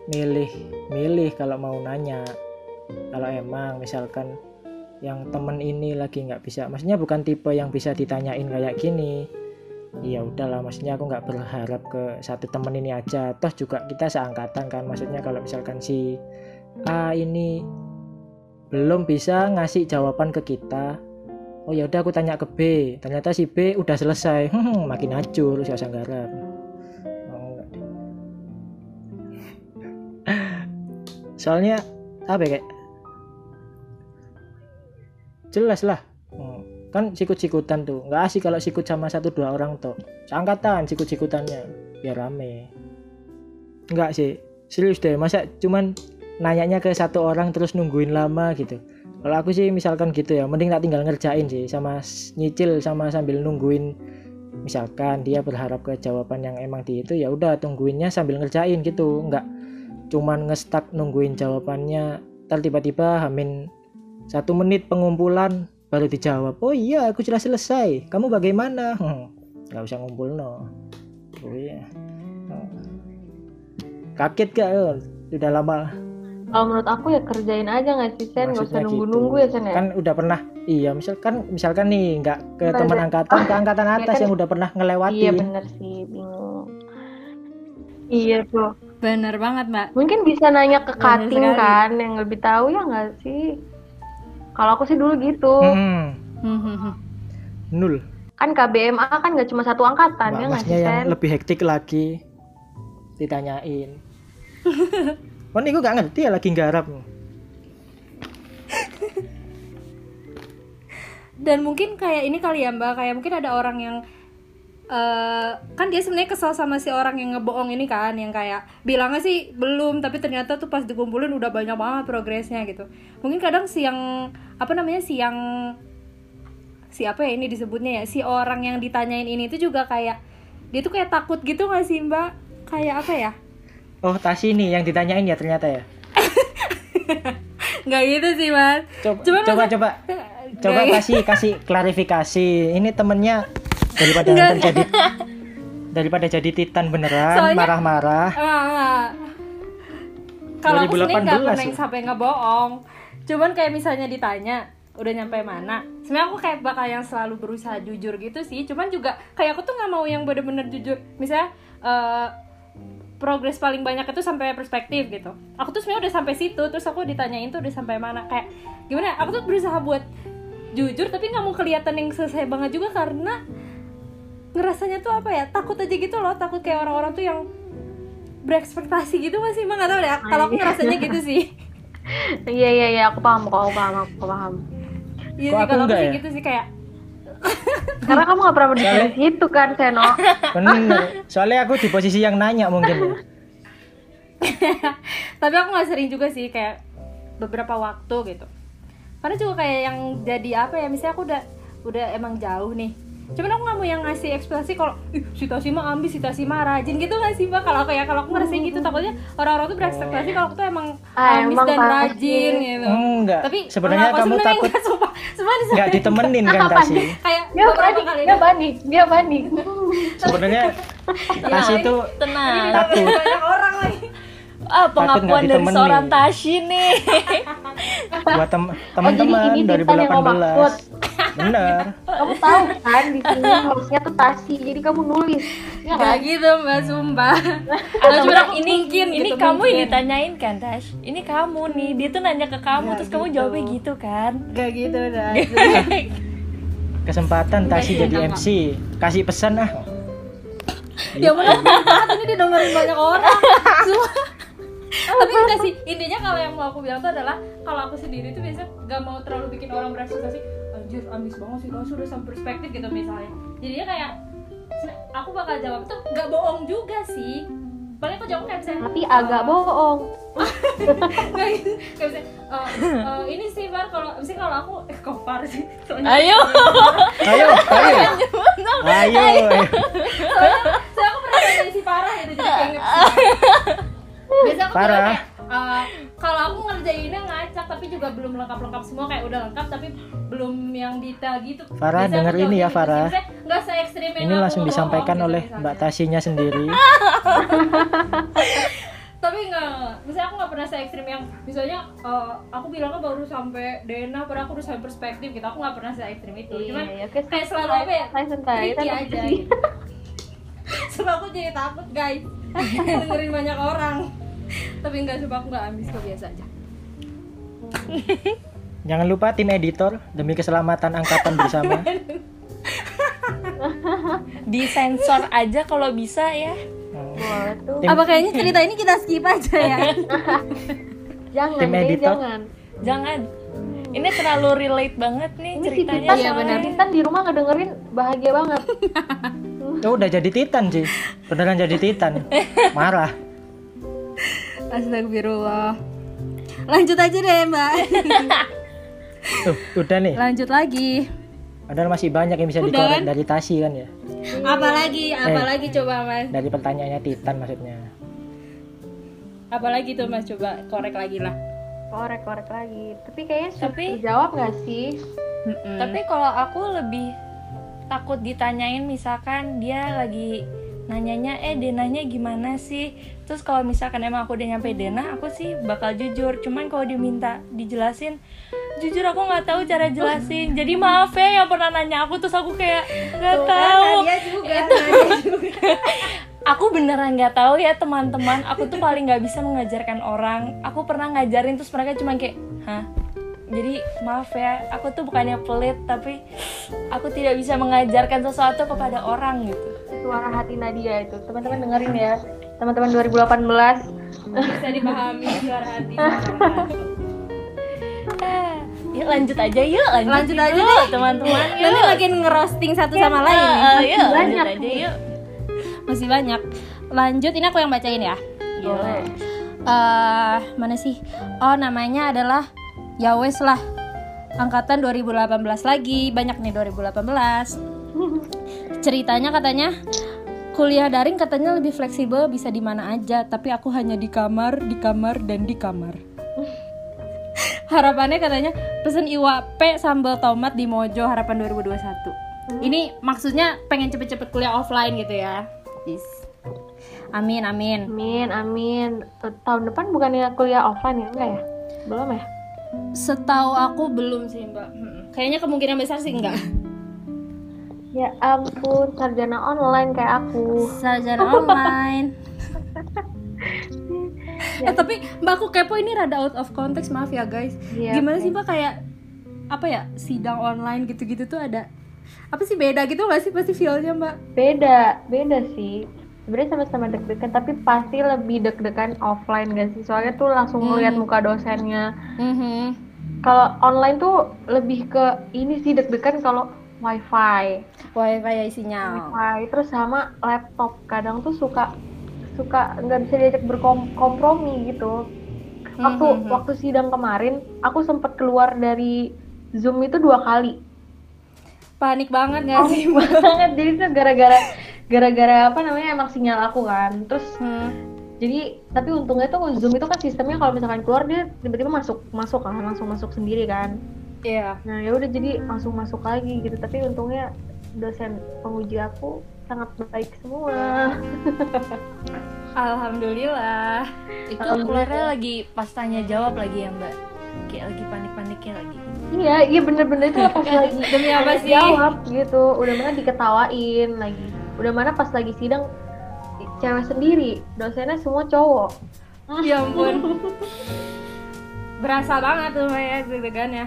milih milih kalau mau nanya. Kalau emang misalkan yang temen ini lagi nggak bisa maksudnya bukan tipe yang bisa ditanyain kayak gini. Iya udahlah maksudnya aku nggak berharap ke satu temen ini aja. Toh juga kita seangkatan kan maksudnya kalau misalkan si A ini belum bisa ngasih jawaban ke kita oh ya udah aku tanya ke B. Ternyata si B udah selesai. Hmm, makin hancur si garap. Oh, enggak deh. soalnya apa ya kayak? Jelas lah. Hmm, kan sikut-sikutan tuh. Nggak asik kalau sikut sama satu dua orang tuh seangkatan sikut-sikutannya. Biar rame. Nggak sih. Serius deh masa cuman nanyanya ke satu orang terus nungguin lama gitu kalau aku sih misalkan gitu ya mending tak tinggal ngerjain sih sama nyicil sama sambil nungguin. Misalkan dia berharap ke jawaban yang emang di itu ya udah tungguinnya sambil ngerjain gitu. Nggak cuman ngestak nungguin jawabannya. Ntar tiba-tiba hamin satu menit pengumpulan baru dijawab oh iya aku sudah selesai. Kamu bagaimana? *laughs* Nggak usah ngumpul no oh iya. Hmm. kaget gak eh? udah lama Kalau menurut aku ya kerjain aja nggak sih Sen, nggak usah Maksudnya nunggu-nunggu gitu. ya Sen ya. kan udah pernah iya misalkan misalkan nih nggak ke Nggak teman angkatan ke *laughs* angkatan atas kan- yang udah pernah Iya ngelewatin bener sih, bingung. Iya tuh. Bener banget mbak. Mungkin bisa nanya ke sekali. kan, yang lebih tahu ya nggak sih? Kalau aku sih dulu gitu. Hmm, Hmm, nul Kan KBMA kan nggak cuma satu angkatan ya nggak sih yang Sen? lebih hektik lagi ditanyain *laughs* kan itu nggak ngerti ya lagi nggarap Dan mungkin kayak ini kali ya mbak, kayak mungkin ada orang yang eh kan dia sebenarnya kesal sama si orang yang ngebohong ini kan, yang kayak bilangnya sih belum, tapi ternyata tuh pas dikumpulin udah banyak banget progresnya gitu. Mungkin kadang si yang apa namanya si yang si apa ya ini disebutnya ya si orang yang ditanyain ini tuh juga kayak dia tuh kayak takut gitu gak sih mbak? Kayak apa ya? Oh Tasi nih yang ditanyain ya ternyata ya *laughs* Nggak gitu sih mas. coba coba masa- coba coba Nggak- kasih kasih klarifikasi ini temennya daripada Nggak. jadi daripada jadi titan beneran marah-marah Enggak, enggak. Kalau aku sendiri nggak 2018 pernah ya? yang sampai ngebohong. Cuman kayak misalnya ditanya udah nyampe mana. Sebenarnya aku kayak bakal yang selalu berusaha jujur gitu sih. Cuman juga kayak aku tuh nggak mau yang bener-bener jujur. Misalnya eh, progres paling banyak itu sampai perspektif gitu. Aku tuh sebenarnya udah sampai situ. Terus aku ditanyain tuh udah sampai mana. Kayak gimana? Aku tuh berusaha buat jujur tapi nggak mau kelihatan yang selesai banget juga karena ngerasanya tuh apa ya takut aja gitu loh takut kayak orang-orang tuh yang berekspektasi gitu masih emang gak tau deh kalau aku ngerasanya gitu sih Iya iya iya, aku paham kok, aku paham, aku paham. iya sih aku kalau aku sih ya? gitu sih kayak Karena kamu nggak pernah berdiri di situ kan, Seno. bener. Soalnya aku di posisi yang nanya mungkin. *laughs* Tapi aku nggak sering juga sih kayak beberapa waktu gitu. Karena juga kayak yang jadi apa ya misalnya aku udah udah emang jauh nih cuman aku nggak mau yang ngasih ekspresi kalau ih si Tasi mah ambis si Tasi mah rajin gitu nggak sih mbak? Kalau aku ya kalau aku ngerasain gitu takutnya orang-orang tuh berekspektasi kalau aku tuh emang Ah, ambis emang dan pasti. rajin gitu. Enggak. Tapi sebenarnya kamu sebenarnya? takut enggak, *laughs* sumpah. Sebenarnya di nggak sana- ditemenin kan Tasi kayak Dia panik, kali dia panik, dia panik. sebenarnya Tasi itu *laughs* Tenang. takut. Banyak orang lagi Ah, pengakuan dari seorang Tashi nih. *laughs* buat tem Oh, teman-teman yang kamu maksud. 2018 bener *laughs* Kamu tahu kan di sini harusnya tuh Tasi, jadi kamu nulis. Ya Gak kan? gitu mbak sumpah Atau cuma aku ini mungkin ini gitu, kamu yang mungkin. ditanyain kan, Tash? Ini kamu nih. Dia tuh nanya ke kamu Nggak terus kamu gitu. jawabnya gitu kan. Gak gitu *laughs* dah kesempatan Tasi Enggak, jadi. MC kasih pesan ah Ya bener banget ini didengerin banyak orang Sumpah. *laughs* Tapi enggak sih, *laughs* intinya kalau yang mau aku bilang tuh adalah Kalau aku sendiri tuh biasanya gak mau terlalu bikin orang berekspektasi Anjir, ambis banget sih, kamu sudah sampai perspektif gitu misalnya. Jadinya kayak Aku bakal jawab tuh gak bohong juga sih. Paling aku jawab kayak misalnya Tapi agak bohong. *laughs* Kayak gitu, kayak misalnya "Eh, eh, Ini sih Far, kalau misalnya kalau aku Eh kok Far sih? Soalnya- Ayo. ayo ayo ayo ayo. Soalnya aku pernah jadi si parah gitu jadi kayak nge- Biasa aku Parah. bilang kayak, eh, kalau aku ngerjainnya ngacak tapi juga belum lengkap-lengkap semua kayak udah lengkap tapi belum yang detail gitu. Farah, denger ini ya, gitu. Farah. Nggak se ekstrim yang ini aku langsung disampaikan gitu oleh misalnya. Mbak Tasinya sendiri *laughs* Tapi nggak, misalnya aku nggak pernah se ekstrim yang misalnya eh, aku bilangnya baru sampai Dena padahal aku udah sampai perspektif gitu aku nggak pernah se ekstrim itu cuman Iya, oke. kayak selalu apa ya Saya santai. aja gitu. *laughs* Sebab aku jadi takut guys *laughs* dengerin banyak orang tapi enggak coba aku nggak ambis kok biasa aja Jangan lupa tim editor demi keselamatan angkatan bersama. *laughs* Disensor aja kalau bisa ya. Tim, apa kayaknya cerita ini kita skip aja ya *laughs* Jangan, Tim editor. jangan. Jangan. Ini terlalu relate banget nih Ini si ceritanya. Titan, Iya, benar. Titan di rumah ngedengerin bahagia banget. Oh, udah jadi titan sih. Beneran jadi titan. Marah. Astagfirullah lanjut aja deh mbak Tuh, udah nih. lanjut lagi Padahal masih banyak yang bisa Udah dikorek kan? dari Tasi kan ya. apalagi apalagi coba mas Dari pertanyaannya titan maksudnya. apalagi tuh mas coba korek lagi lah Korek-korek lagi. Tapi kayaknya sudah Tapi- terjawab nggak sih? Tapi kalau aku lebih takut ditanyain misalkan dia lagi nanyanya eh denanya gimana sih? Terus kalau misalkan emang aku udah nyampe dena aku sih bakal jujur. Cuman kalau diminta dijelasin jujur aku nggak tahu cara jelasin. Jadi maaf ya yang pernah nanya aku terus aku kayak nggak tahu. Nadia juga. *laughs* Aku beneran nggak tahu ya teman-teman. Aku tuh paling nggak bisa mengajarkan orang. Aku pernah ngajarin terus mereka cuma kayak hah jadi maaf ya aku tuh bukannya pelit tapi aku tidak bisa mengajarkan sesuatu kepada orang gitu Suara hati Nadia itu. Teman-teman dengerin ya. Teman-teman 2018. bisa dipahami suara hati *laughs* yuk lanjut aja yuk lanjut, Lanjut aja yuk, deh. teman-teman yuk nanti makin ngerosting satu sama lain. Ah, yuk lanjut Banyak aja yuk masih banyak lanjut ini aku yang bacain ya Boleh. eh mana sih oh namanya adalah ya wes lah angkatan 2018 lagi banyak nih 2018 ceritanya katanya kuliah daring katanya lebih fleksibel bisa di mana aja tapi aku hanya di kamar di kamar dan di kamar *laughs* harapannya katanya pesen iwa P sambal tomat di Mojo harapan 2021 ini maksudnya pengen cepet-cepet kuliah offline gitu ya Is. amin amin Amin, amin. Tahun depan bukannya kuliah offline ya? Enggak ya? Belum ya? Setahu aku belum sih mbak. Hmm. Kayaknya kemungkinan besar sih enggak. *laughs* Ya ampun, sarjana online kayak aku. Sarjana *laughs* online. *laughs* eh tapi mbak aku kepo ini rada out of context maaf ya guys. Iya, Gimana sih mbak kayak apa ya sidang online gitu-gitu tuh ada apa sih beda gitu nggak sih pasti feelnya mbak? Beda, beda sih. Sebenarnya sama-sama deg-degan, tapi pasti lebih deg-degan offline gak sih? Soalnya tuh langsung ngeliat muka dosennya. Mhm. Kalau online tuh lebih ke ini sih deg-degan kalau wifi, Wifi ya sinyal. wifi, terus sama laptop. Kadang tuh suka suka nggak bisa diajak berkompromi gitu. Waktu Mhm. waktu sidang kemarin, aku sempet keluar dari Zoom itu dua kali. Panik banget nggak sih? banget jadi tuh gara-gara gara-gara apa namanya emang sinyal aku kan. Terus Hmm. jadi tapi untungnya tuh zoom itu kan sistemnya kalau misalkan keluar dia tiba-tiba masuk masuk kan langsung masuk sendiri kan. Iya. nah ya udah jadi langsung masuk lagi gitu. Tapi untungnya dosen penguji aku sangat baik semua. *laughs* Alhamdulillah. itu keluarnya lagi pas tanya jawab lagi ya mbak? Kayak lagi panik-paniknya lagi. Iya iya bener-bener. Itu pas *laughs* lagi Demi apa sih? jawab gitu. Udah mana diketawain lagi udah mana pas lagi sidang cewek sendiri dosennya semua cowok Ya ampun. Berasa banget tuh ya deg-degan ya.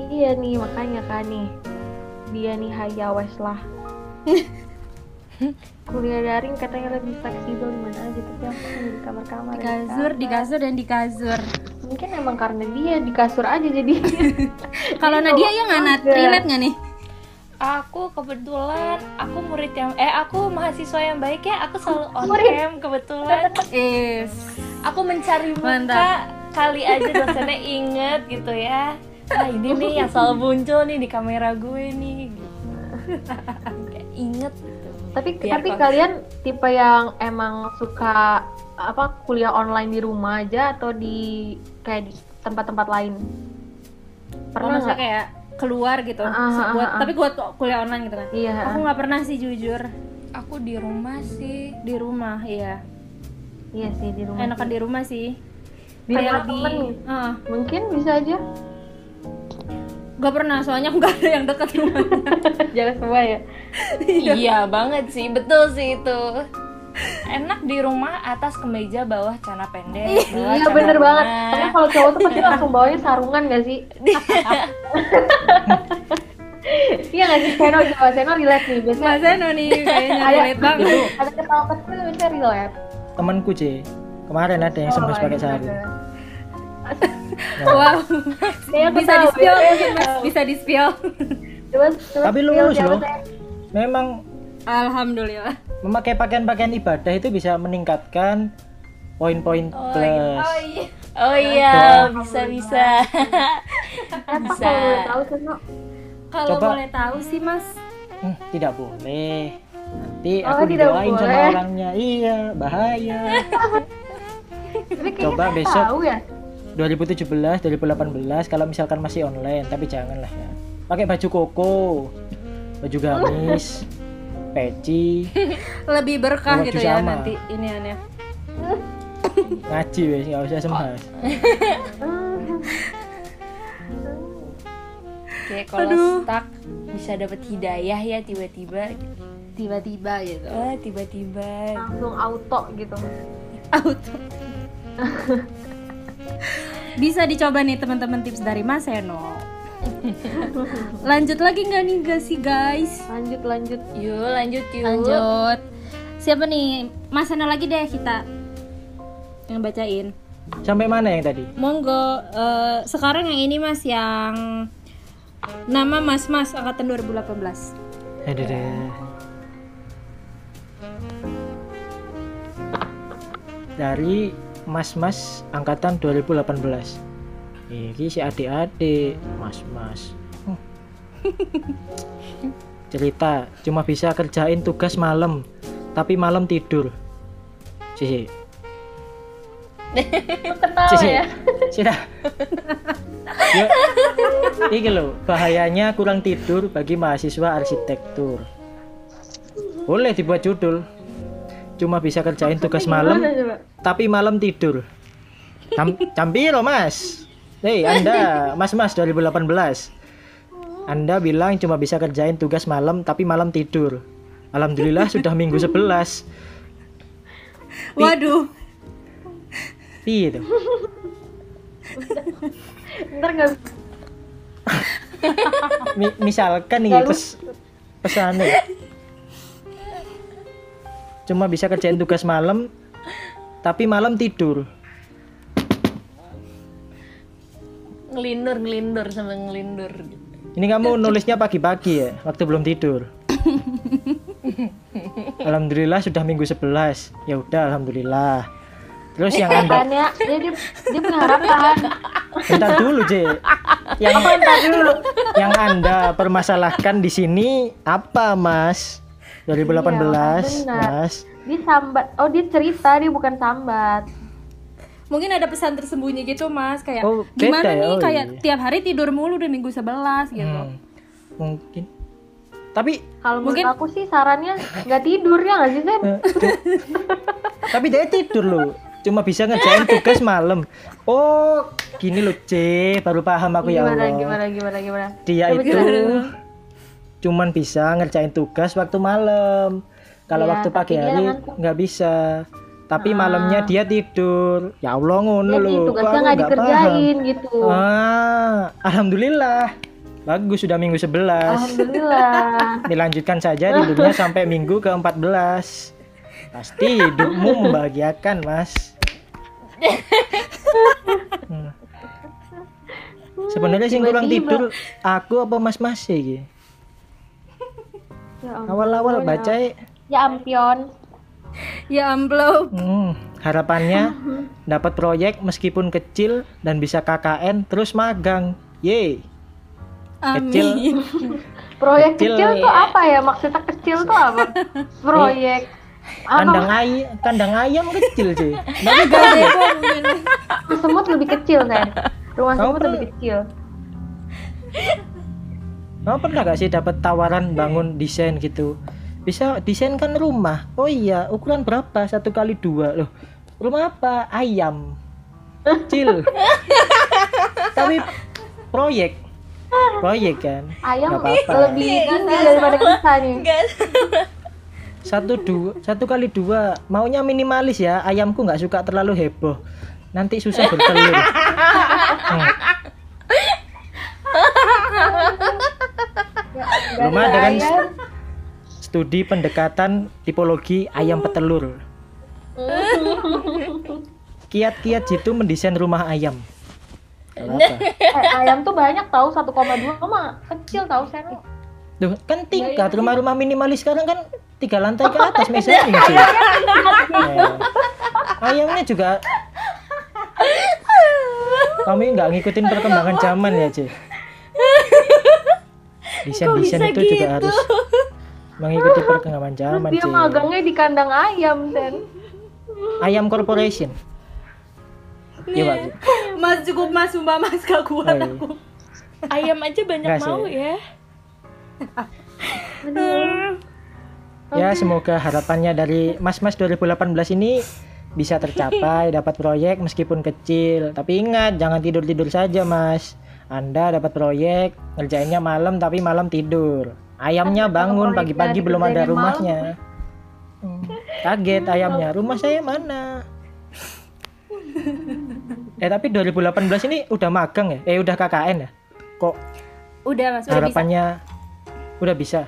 Iya nih makanya kan nih dia nih haya wes lah. *laughs* Kuliah daring katanya lebih fleksibel di mana aja tapi aku di kamar-kamar. Di kasur, di kasur dan di kasur. Mungkin emang karena dia di kasur aja jadi. *laughs* Kalau Nadia ya nggak Nat? Enggak. Relate nggak nih? Aku kebetulan aku murid yang eh aku mahasiswa yang baik ya aku selalu on cam kebetulan Is. aku mencari muka Mantap. kali aja dosennya inget gitu ya ah ini nih yang selalu muncul nih di kamera gue nih gitu. Kayak *laughs* inget gitu tapi Biar tapi kalian tipe yang emang suka apa kuliah online di rumah aja atau di kayak di tempat-tempat lain? Pernah Pernah nggak? kayak keluar gitu, Ah, ah, buat ah, ah. tapi buat kuliah online gitu kan? Iya. Aku nggak pernah sih jujur aku di rumah sih di rumah, iya. Iya sih di rumah. Enakan sih. di rumah sih. di kayak rumah lebih. Ah, Mungkin bisa aja. gak pernah soalnya nggak ada yang dekat rumahnya *laughs* Jangan semua ya. iya banget sih betul sih itu enak di rumah atas kemeja bawah celana pendek. Bawah Iya bener banget. renang. Karena kalau cowok tuh pasti langsung bawanya sarungan gak sih? *laughs* Iya gak sih Seno? Coba Seno relate nih. Biasanya Mas Eno nih *laughs* kayaknya relate banget. ada ketawa kecil biasanya relate. temanku C kemarin ada yang Oh, pakai iya, sarung *laughs* wow. Aku bisa di spill mungkin mas bisa di spill Coba, coba tapi lulus loh. saya? memang alhamdulillah. Memakai pakaian-pakaian ibadah itu bisa meningkatkan poin-poin plus. oh iya. Oh iya bisa bisa. Siapa Bisa. kalau boleh tahu Seno? kalau Coba. boleh tahu sih mas. Hmm, tidak boleh. Nanti Oh, aku didoain sama orangnya. Iya bahaya. *laughs* Coba saya besok. tahu ya. 2017 2018 kalau misalkan masih online tapi jangan lah ya. Pakai baju koko baju gamis *laughs* peci *laughs* lebih berkah gitu ya sama. nanti ini aneh ngaji wes nggak usah sembahas *laughs* Oke, kalau stuck bisa dapat hidayah ya tiba-tiba. tiba-tiba gitu Ah, tiba-tiba. Langsung auto gitu. *laughs* auto bisa dicoba nih teman-teman tips dari Mas Eno *laughs* lanjut lagi nggak nih gak sih guys? Lanjut lanjut. Yuk, lanjut yuk. lanjut. Siapa nih? Mas Eno lagi deh kita. Yang bacain. Sampai mana yang tadi? Monggo. Eh, sekarang yang ini Mas yang nama Mas Mas angkatan 2018 Aduh, deh. dari mas-mas angkatan 2018 ini si adik-adik mas-mas. *laughs* Cerita cuma bisa kerjain tugas malam tapi malam tidur. Sisi. *laughs* Ketawa sisi. ya. sudah. Yo, ini loh bahayanya kurang tidur bagi mahasiswa arsitektur. Boleh dibuat judul. Cuma bisa kerjain tugas malam tapi malam tidur. Cam campiro mas Hei *laughs* anda mas mas 2018 anda bilang cuma bisa kerjain tugas malam tapi malam tidur. Alhamdulillah *laughs* sudah minggu 11 waduh. Iya tuh Ntar nggak Mi- misalkan nih pes pesannya. Cuma bisa kerjain tugas malam tapi malam tidur Ngelindur, ngelindur sama ngelindur. ini kamu nulisnya pagi-pagi ya waktu belum tidur *laughs* Alhamdulillah sudah minggu 11 ya udah Alhamdulillah terus yang anda ya, dia, dia, dia punya harapan. bentar dulu J yang yang anda permasalahkan di sini apa Mas 2018 Iya, benar. Mas Dia sambat. Oh dia cerita, dia bukan sambat. Mungkin ada pesan tersembunyi gitu Mas kayak Oh, gimana ya? nih Oh, kayak iya. tiap hari tidur mulu udah minggu 11 gitu Hmm, mungkin tapi Kalau menurut Mungkin- aku sih sarannya nggak tidur ya nggak sih Sen? eh, tapi dia tidur loh cuma bisa ngerjain tugas malam oh gini loh C baru paham aku ya Gimana, Allah gimana, gimana, gimana? dia Coba itu gimana? cuman bisa ngerjain tugas waktu malam kalau Iya, waktu pagi hari nggak bisa tapi malamnya dia tidur. Ya Allah ngono Jadi loh tugasnya aku nggak nggak dikerjain gitu. ah alhamdulillah. Bagus sudah minggu 11 Alhamdulillah. *laughs* dilanjutkan saja tidurnya sampai minggu ke-14 pasti hidupmu membahagiakan mas. Hmm. sebenarnya sih kurang tidur. Aku apa mas mas sih Ya awal-awal baca ya, Ya ampion. *laughs* ya amplop hmm, harapannya dapat proyek meskipun kecil dan bisa KKN terus magang ye kecil *laughs* Proyek Kecil, kecil, tuh apa ya? Maksudnya kecil tuh apa? *laughs* Proyek. kandang Apa? ayam kandang ayam kecil sih tapi gede Rumah semut lebih kecil kan? Rumah Kamu semut per- lebih kecil. Kamu pernah gak sih dapat tawaran bangun desain gitu? Bisa desainkan rumah. Oh iya, ukuran berapa? Satu kali dua loh. Rumah apa? Ayam. Cil. Tapi proyek. Proyek kan. Ayam Nggak apa-apa. lebih tinggi daripada kita nih. Satu dua, satu kali dua. Maunya minimalis ya. Ayamku nggak suka terlalu heboh. Nanti susah bertelur. Hmm. Belum ada kan Ayam. Studi pendekatan tipologi ayam petelur. Kiat-kiat jitu mendesain rumah ayam. Eh, ayam tuh banyak tahu 1,2 mah kecil tahu saya. Duh, kan tingkat rumah-rumah minimalis sekarang kan tiga lantai ke atas mezanin sih. Eh, ayamnya juga kami nggak ngikutin perkembangan zaman ya, Ci. Desain-desain itu juga gitu? harus mengikuti perkembangan zaman, Dia magangnya di kandang ayam, Ten. Ayam Corporation. Iya, Pak. Mas cukup mas sumpah mas gak kuat Oh, iya. aku. Ayam aja banyak Nggak sih. mau ya. *laughs* Ya, semoga harapannya dari Mas-Mas 2018 ini bisa tercapai, *laughs* dapat proyek meskipun kecil. Tapi ingat, jangan tidur-tidur saja, Mas. Anda dapat proyek, ngerjainnya malam tapi malam tidur. Ayamnya bangun pagi-pagi belum ada rumahnya. Hmm, Kaget ayamnya, rumah saya mana? *laughs* eh tapi 2018 ini udah magang ya? Eh udah KKN ya? Kok Udah mas, udah bisa. harapannya udah bisa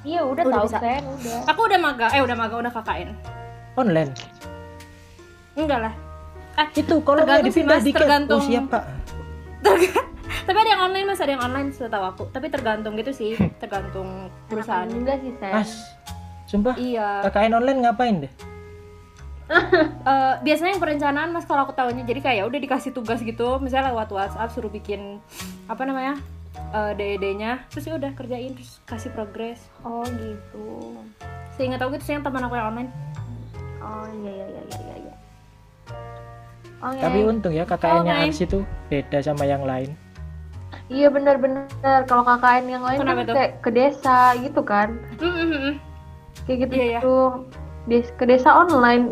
Iya, udah, Udah tahu bisa. Ten, udah. Aku udah magang, eh udah magang udah KKN. online? Enggak lah. Ah, Itu kalau nggak Tergantung sih, dipindah Mas, dikit. tergantung. Oh siap pak. Tapi ada yang online mas, ada yang online setahu aku. Tapi tergantung gitu sih, tergantung perusahaan. Enggak sih, Ten. Mas, sumpah Iya. KKN online ngapain deh? *laughs* Eh, biasanya yang perencanaan mas kalau aku tahunya jadi kayak udah dikasih tugas gitu misalnya lewat WhatsApp suruh bikin apa namanya eh DED-nya terus ya udah kerjain terus kasih progres Oh, gitu. seingat aku gitu sih yang teman aku yang online Oh, iya iya iya iya iya. iya. Oke. Tapi untung ya KKN-nya Oh, Ars itu beda sama yang lain. Iya benar-benar kalau KKN yang lain Kenapa kan kayak ke desa gitu kan. Mm, mm, mm, mm. Kayak gitu Iya, iya. tuh. Des- ke desa online.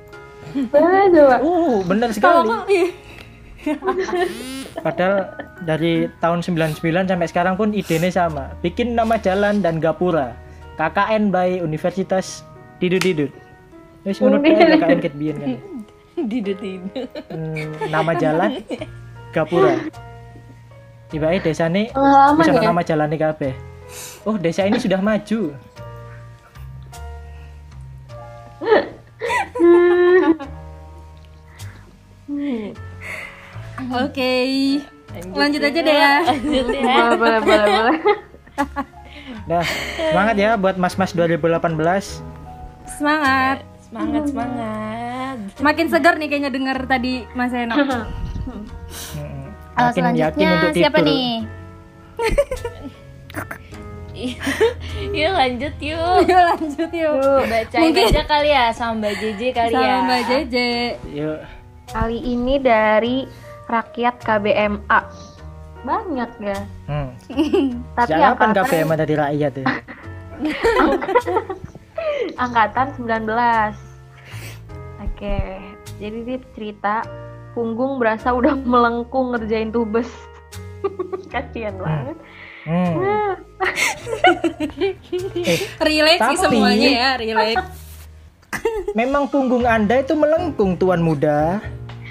*laughs* Mana coba? Uh, bener Kalau sekali. ih, *laughs* Padahal dari tahun 99 sampai sekarang pun idenya sama. Bikin nama jalan dan gapura. KKN by Universitas Didut-Didut. Wis ngono Unik. kae KKN ket biyen kan. Didut-didut. Hmm, nama jalan gapura. *laughs* Tiba-tiba desa ini Pengalaman bisa ya. nama jalan kabeh. Oh, desa ini sudah maju. oke lanjut aja deh ya Lanjut ya. Boleh boleh boleh boleh. Dah, semangat ya buat mas-mas 2018. semangat Semangat, semangat. makin segar nih kayaknya denger tadi Mas Eno *laughs* Halo, Makin yakin untuk tidur. siapa nih *laughs* Yuk lanjut yuk. *laughs* Yuk lanjut yuk Bacain Mungkin- aja kali ya sama Mbak JJ kali ya. sama Mbak Jeje Yuk. Kali ini dari rakyat KBMA. Banyak ya. Hmm. *laughs* Tapi kapan angkatan, KBM dari rakyat ya? angkatan 19. Oke. Jadi dia cerita punggung berasa udah *laughs* melengkung ngerjain tubes. *laughs* Kasian banget. Hmm. Eh, *laughs* relate sih semuanya ya relate memang punggung Anda itu melengkung tuan muda.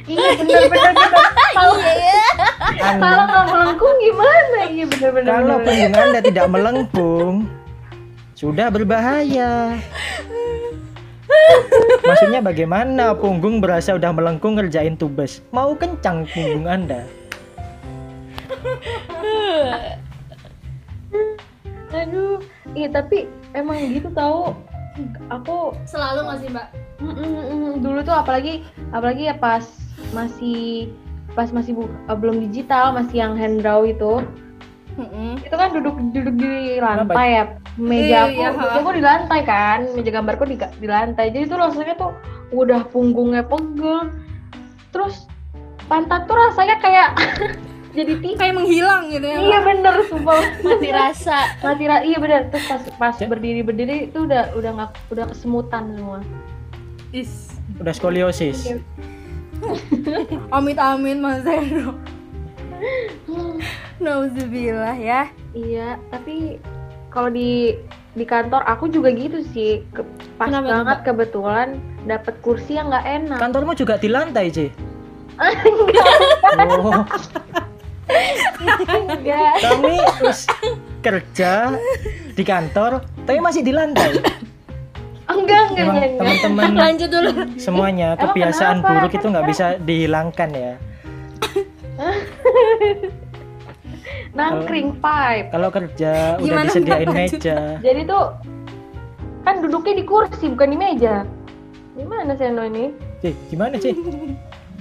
Iya bener-bener bener. Kalau kalau nggak melengkung gimana? Iya bener-bener. kalau punggung Anda tidak melengkung, sudah berbahaya. Maksudnya bagaimana punggung berasa udah melengkung ngerjain tubes? Mau kencang punggung Anda? Aduh, iya tapi emang gitu tahu. Aku selalu nggak sih mbak mm, mm, mm, mm. dulu tuh apalagi apalagi ya pas masih pas masih bu- eh, belum digital masih yang hand draw itu Mm-mm. itu kan duduk duduk di lantai ya meja aku Iya, meja aku di lantai kan. Meja gambarku di, di lantai. Jadi tuh rasanya tuh udah punggungnya pegel. Terus pantat tuh rasanya kayak *laughs* jadi tinggi. Kayak menghilang gitu ya iya bener sumpah. *laughs* Mati rasa. mati ra- iya bener. Terus pas pas berdiri berdiri itu udah udah nggak udah kesemutan semua. Is. Udah skoliosis. *laughs* Amit amit Mas Zeno. Nauzubillah ya. Iya, tapi kalau di di kantor aku juga gitu sih. Ke- pas Kenapa banget kebetulan dapet kursi yang nggak enak. Kantormu juga di lantai, Ci? oh, Enggak. kami terus kerja di kantor, tapi masih di lantai. Enggak, enggak, Memang enggak. enggak. teman-teman Lanjut dulu. semuanya Emang kebiasaan kenapa? buruk itu nggak bisa dihilangkan ya. *laughs* Nangkring five. Kalau kerja udah Gimana, disediain meja. Jadi tuh kan duduknya di kursi bukan di meja. Gimana Seno ini? Ci, gimana, Ci?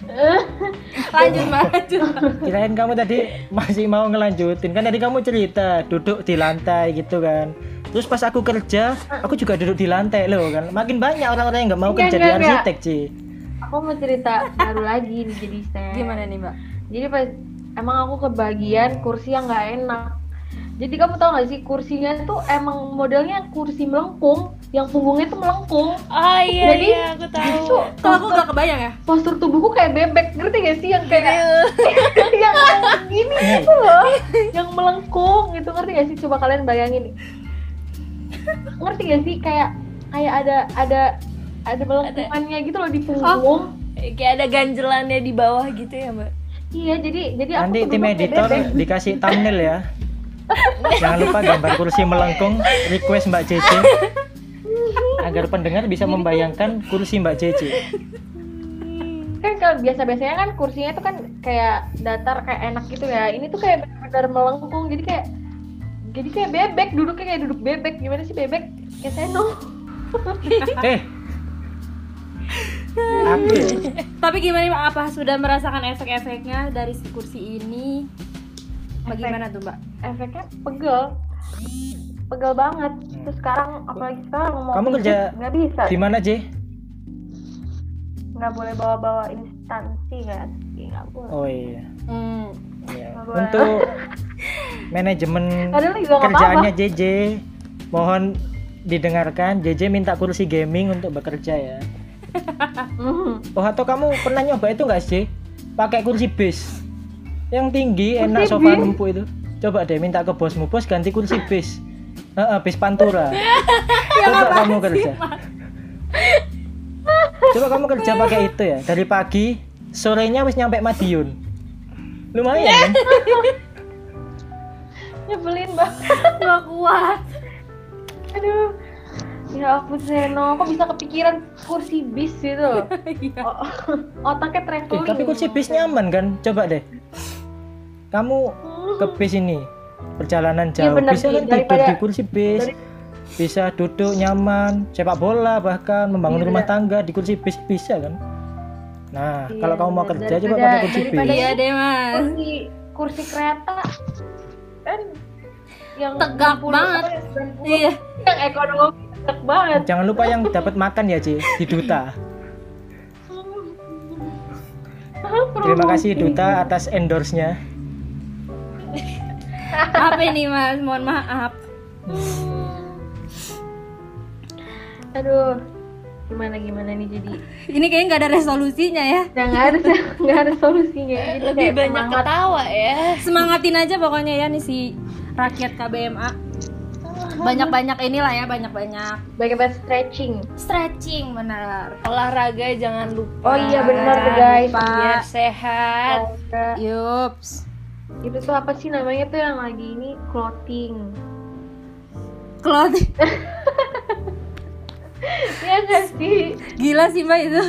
*laughs* Lanjut. Lanjut. Kirain kamu tadi masih mau ngelanjutin kan tadi kamu cerita duduk di lantai gitu kan. Terus pas aku kerja, aku juga duduk di lantai loh kan. Makin banyak orang-orang yang nggak mau Enggak, kerja di arsitek, Ci. Aku mau cerita baru lagi nih jadi Sen. Gimana nih Mbak? Jadi pas emang aku kebagian kursi yang nggak enak. Jadi kamu tau gak sih kursinya tuh emang modelnya kursi melengkung, yang punggungnya tuh melengkung. Oh iya Jadi, iya aku tahu. Jadi tuh Kalau aku gak kebayang ya. postur tubuhku kayak bebek, ngerti gak sih yang kayak *laughs* yang gini gitu loh, yang melengkung gitu ngerti gak sih? Coba kalian bayangin. ngerti gak sih kayak kayak ada ada ada melengkungannya gitu loh di punggung. Kayak ada ganjelannya di bawah gitu ya mbak. Iya, jadi jadi aku Nanti tim editor bebek. dikasih thumbnail ya. *laughs* Jangan lupa gambar kursi melengkung, request Mbak Cece. Agar pendengar bisa membayangkan kursi Mbak Cece. kan kalau biasa-biasanya kan kursinya itu kan kayak datar kayak enak gitu ya ini tuh kayak benar melengkung jadi kayak jadi kayak bebek duduknya kayak duduk bebek gimana sih bebek kayak seno Eh. Ya? Tapi gimana Mbak? Apa sudah merasakan efek-efeknya dari si kursi ini? Bagaimana tuh Mbak? efeknya pegel pegel banget terus sekarang apalagi sekarang mau Kamu kerja nggak bisa Di mana, J? nggak boleh bawa-bawa instansi kan nggak boleh Oh iya. Hmm. Iya. Untuk *laughs* manajemen Padahal juga nggak kerjaannya JJ, mohon didengarkan. JJ minta kursi gaming untuk bekerja ya. *laughs* Oh atau kamu pernah nyoba itu nggak sih? Pakai kursi base yang tinggi, Kursi enak sofa base? empuk itu. Coba deh minta ke bosmu, bos ganti kursi base. Heeh, base pantura. *laughs* Coba kamu kerja. Coba kamu kerja pakai itu ya. Dari pagi, sorenya wis nyampe Madiun. Lumayan kan? *laughs* nyebelin banget Gak kuat. aduh ya ampun Seno kok bisa kepikiran kursi bis gitu loh *laughs* Iya. Otaknya Eh, traveling tapi kursi bis nyaman kan? Coba deh. Kamu ke bis ini perjalanan Iya, jauh bener bisa kan tidur Daripada- di kursi bis dari- bisa duduk nyaman sepak bola bahkan membangun Iya, rumah bener. tangga di kursi bis bisa kan nah Iya, kalau kamu mau kerja coba pakai kursi bis Iya deh Mas. kursi kursi kereta kan yang Tegak 60 banget. apa ya, 90, Iya. yang ekonomi tegak banget jangan lupa yang dapat makan ya Ci di duta terima kasih duta atas endorse-nya Apa ini Mas? Mohon maaf. aduh gimana gimana nih jadi Ini kayaknya nggak ada resolusinya ya. nggak ada nggak ada solusinya jadi Lebih banyak semangat. ketawa ya. Semangatin aja pokoknya ya nih si rakyat KBMA. Banyak-banyak inilah ya, banyak-banyak banyak banget stretching stretching benar. Olahraga jangan lupa. oh iya benar guys lupa. Biar sehat. Olahraga. Yups. itu tuh apa sih namanya tuh yang lagi ini clothing Clothing. *laughs* ya nggak sih Gila sih Mbak itu.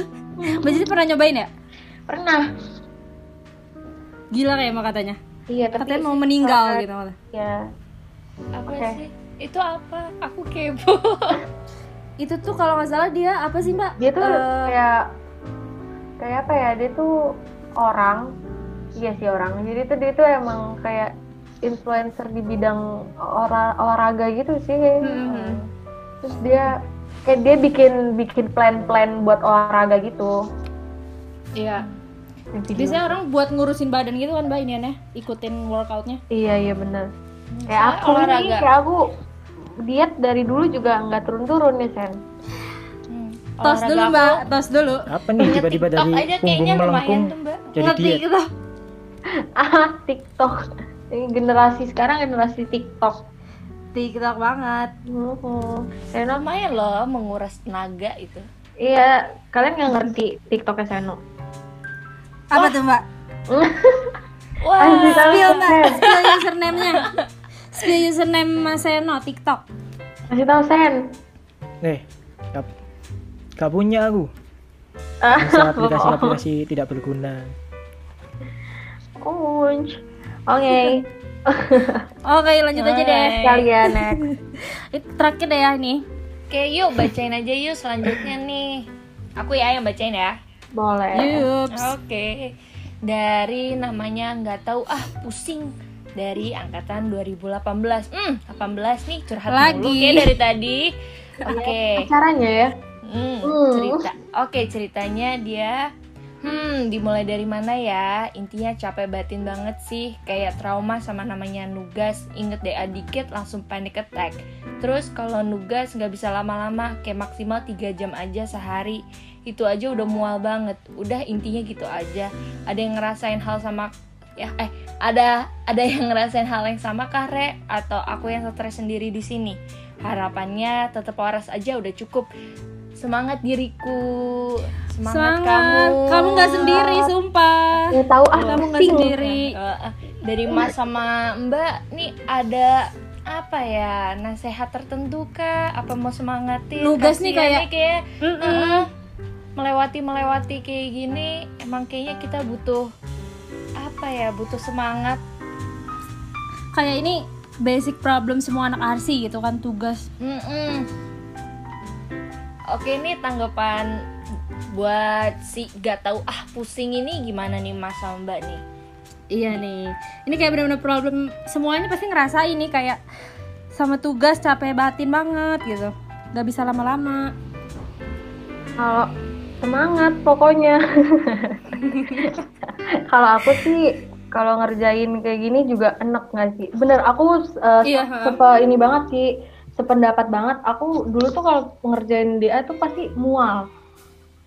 Mbak Cici pernah nyobain ya? pernah Gila kayak Mbak katanya. iya tapi Katanya mau meninggal gitu malah. ya Apa Oke. sih? Itu apa? Aku kepo. *laughs* Itu tuh kalau nggak salah dia apa sih Mbak? dia tuh Eh, kayak kayak apa ya dia tuh orang iya sih orang jadi tuh dia tuh emang kayak influencer di bidang olah- olahraga gitu sih Hmm. terus dia kayak dia bikin bikin plan-plan buat olahraga gitu Iya. Video. Biasanya orang buat ngurusin badan gitu kan Mbak ini aneh, ikutin workoutnya. iya iya bener kayak Soalnya aku nih olahraga. kayak aku diet dari dulu juga nggak turun-turun ya sen. Hmm. tos dulu aku- mbak. Tos dulu. Apa nih tiba-tiba dari punggung kayaknya lumayan melengkung tuh mbak. jadi diet? gitu. *laughs* Ah TikTok. Ini generasi sekarang generasi TikTok. TikTok banget. Mhm. Seno? Lumayan loh menguras tenaga itu. Iya kalian nggak ngerti TikToknya Seno? Apa tuh mbak? *laughs* Wah tahu spill mbak. Sen. spill username-nya *laughs* spill username Mas Seno TikTok kasih tahu Sen Eh, gak, gak punya aku. Ah, Bisa *laughs* aplikasi-aplikasi tidak berguna. Unj. Oke, *laughs* oke lanjut aja deh kalian next. *laughs* Itu terakhir deh ya ini Oke yuk bacain aja yuk selanjutnya nih Aku ya yang bacain ya Boleh. Yups. Oke Dari namanya nggak tahu ah pusing Dari angkatan 2018 Hmm 18 nih curhat Lagi. kayak dari tadi Oke Caranya ya. Hmm, Hmm. cerita. Oke, ceritanya dia Hmm, dimulai dari mana ya? Intinya capek batin banget sih, kayak trauma sama namanya nugas. Inget DA dikit langsung panic attack. Terus kalau nugas nggak bisa lama-lama, kayak maksimal 3 jam aja sehari. Itu aja udah mual banget. Udah intinya gitu aja. Ada yang ngerasain hal sama ya eh ada ada yang ngerasain hal yang sama kah Re? atau aku yang stres sendiri di sini harapannya tetap waras aja udah cukup semangat diriku semangat, Semangat. kamu Kamu nggak sendiri, sumpah. Ya tahu ah. Kamu nggak sendiri. Dari Mas sama Mbak nih ada apa ya nasehat tertentu kah apa mau semangatin Nugas nih kayak- nih kayak Mm-mm. eh, melewati melewati kayak gini emang kayaknya kita butuh apa ya butuh semangat Kayak ini basic problem semua anak arsi gitu kan tugas. Mm-mm. Oke nih tanggapan buat si gak tahu ah pusing ini gimana nih Mas sama Mbak nih? Iya nih. Ini kayak bener-bener problem semuanya pasti ngerasain nih kayak sama tugas capek batin banget gitu. Gak bisa lama-lama. Kalau semangat pokoknya. *laughs* *laughs* Kalau aku sih kalau ngerjain kayak gini juga enak nggak sih? Bener aku uh, Iya, se- ha. sepe- ini banget sih sependapat banget. Aku dulu tuh kalau ngerjain DA tuh pasti mual.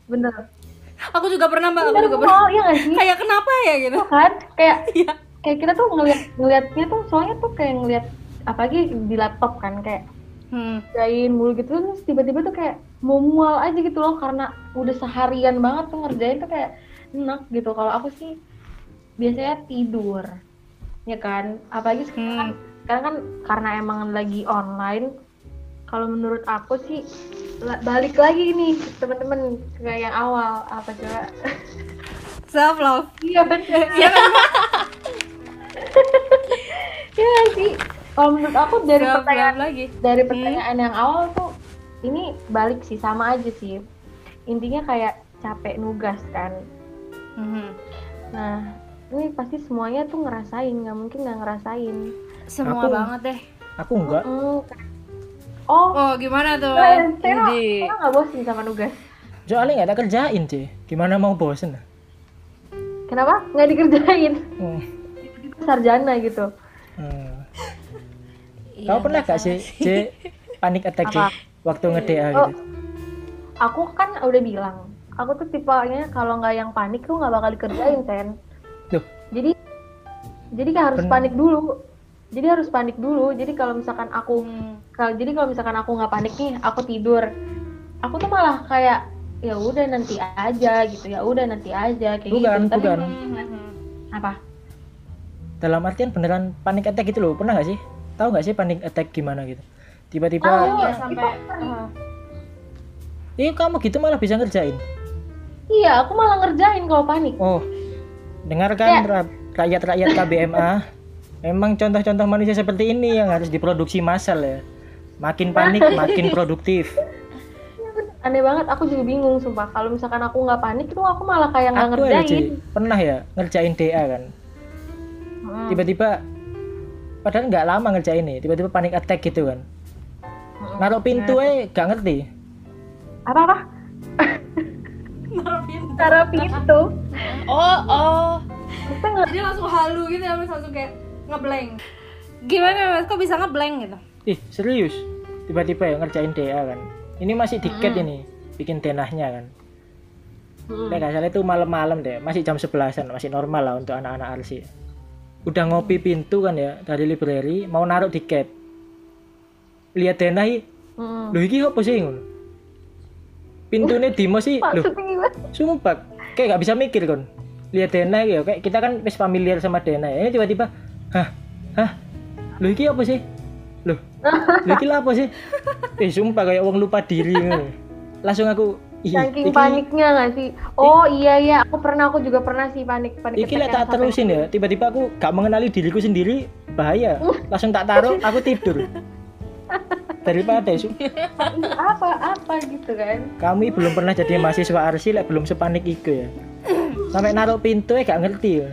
Bener. Aku juga pernah mbak, aku juga pernah. mual ya nggak sih? Kayak kenapa ya gitu? kan kayak *laughs* Iya. kayak kita tuh ngeliat ngeliatnya tuh soalnya tuh kayak ngeliat apalagi di laptop kan kayak Hmm. ngerjain mulu gitu terus tiba-tiba tuh kayak mau mual aja gitu loh karena udah seharian banget tuh ngerjain tuh kayak enak gitu. Kalau aku sih biasanya tidur ya kan? Apalagi sekarang kan, sekarang kan karena emang lagi online kalau menurut aku sih balik lagi nih teman-teman ke yang awal. Apa coba? *laughs* Self love. iya bener. Iya *laughs* Iya sih? Kalau menurut aku dari Self pertanyaan lagi. dari pertanyaan yang awal tuh ini balik sih sama aja sih. Intinya kayak capek nugas kan Mhm. nah ini pasti semuanya tuh ngerasain nggak mungkin nggak ngerasain Semua Aku- banget deh. Aku enggak. Mm, oh Oh gimana tuh? saya saya nggak bosan sama nugas Soalnya nggak ada kerjain sih. Gimana mau bosen? kenapa nggak dikerjain Hmm. sarjana gitu Hmm. Iya, Kau pernah nggak gak sih, C, panik attack C, waktu nge-DA Oh. gitu? aku kan udah bilang aku tuh tipenya kalau nggak yang panik tuh nggak bakal dikerjain sen Loh, jadi jadi kan harus Ben- panik dulu jadi harus panik dulu jadi kalau misalkan aku Hmm. kalau jadi kalau misalkan aku nggak panik nih aku tidur aku tuh malah kayak ya udah nanti aja gitu ya udah nanti aja kayak Bukan, gitu Tapi- bukan. Mhm. apa Dalam artian beneran panik attack gitu loh, pernah gak sih? Tahu gak sih panik attack gimana gitu? Tiba-tiba, Iya Itu- sampai. ah. eh kamu gitu malah bisa ngerjain. Iya aku malah ngerjain kalau panik Oh, dengarkan ra- rakyat-rakyat KBMA, *laughs* memang contoh-contoh manusia seperti ini yang harus diproduksi massal ya. Makin panik, *laughs* makin produktif. aneh banget aku juga bingung sumpah kalau misalkan aku nggak panik itu aku malah kayak nggak ya, ngerjain Ci, pernah ya ngerjain DA kan. Hmm. Tiba-tiba, padahal nggak lama ngerjain nih, tiba-tiba panik attack gitu kan. Hmm. Naruh pintu eh gak ngerti. Cara pintu Oh, oh. Jadi langsung halu gitu ya, Mas, langsung kayak ngeblank. Gimana mas? Kok bisa ngeblank gitu? Ih, serius. Tiba-tiba ya ngerjain DA kan. Ini masih diket ini. bikin denahnya kan Mm. Nek nggak salah itu malam-malam deh masih jam 11an masih normal lah untuk anak-anak arsi udah ngopi pintu kan ya dari library mau naruh tiket lihat denah i Mm. Loh iki apa sih? Pintune Dimo sih, loh. Sumpah kayak gak bisa mikir kon. Lihat Dena ya, kayak kita kan wis familiar sama Dena ya. Ini tiba-tiba, hah, hah, loh iki apa sih? Loh, loh iki lah apa sih? *laughs* Eh sumpah kayak wong lupa diri. Langsung aku, Saking iki- paniknya nggak sih? Oh iya iya, aku pernah, aku juga pernah sih panik panik. Iki lek tak terusin ya, tiba-tiba aku gak mengenali diriku sendiri, bahaya. Langsung tak taruh, aku tidur. *laughs* Daripada su- *laughs* apa apa gitu kan? kami belum pernah jadi mahasiswa arsi lek belum sepanik iku ya. Sampai naruh pintu ya gak ngerti ya.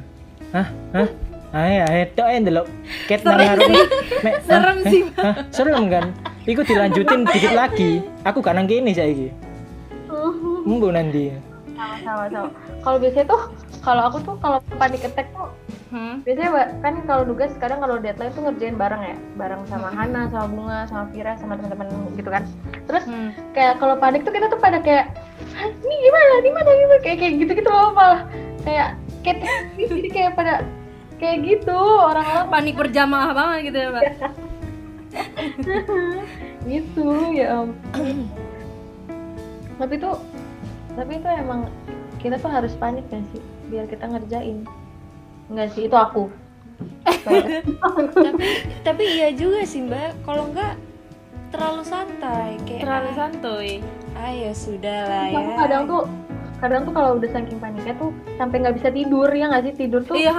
Hah? Hah? Ayo ayo tok ae ndelok ket nang ngarep. *laughs* Serem eh, sih, hah, serem kan? Iku dilanjutin dikit lagi. Aku gak nang kene saiki. Embu nanti sama sama sama. Kalau biasanya tuh, kalau aku tuh kalau panik attack tuh Hmm. biasanya kan kalau tugas kadang kalau deadline tuh ngerjain bareng ya bareng sama Hana sama Bunga sama Vira sama teman-teman gitu kan terus Hmm. kayak kalau panik tuh kita tuh pada kayak "Hah, ini gimana gimana gimana kayak kayak gitu gitu loh malah kayak kayak *laughs* jadi kayak pada kayak gitu orang-orang Panik berjamaah banget gitu ya, Mbak. *laughs* gitu ya ampun. tapi tuh tapi itu emang kita tuh harus panik kan sih biar kita ngerjain. Enggak sih itu aku. Tapi tapi iya juga sih mbak. Kalau enggak terlalu santai kayak Terlalu ah, santuy. ah ya sudah lah ya aku kadang tuh kadang tuh kalau udah saking paniknya tuh sampai nggak bisa tidur ya nggak sih? Tidur tuh Iya,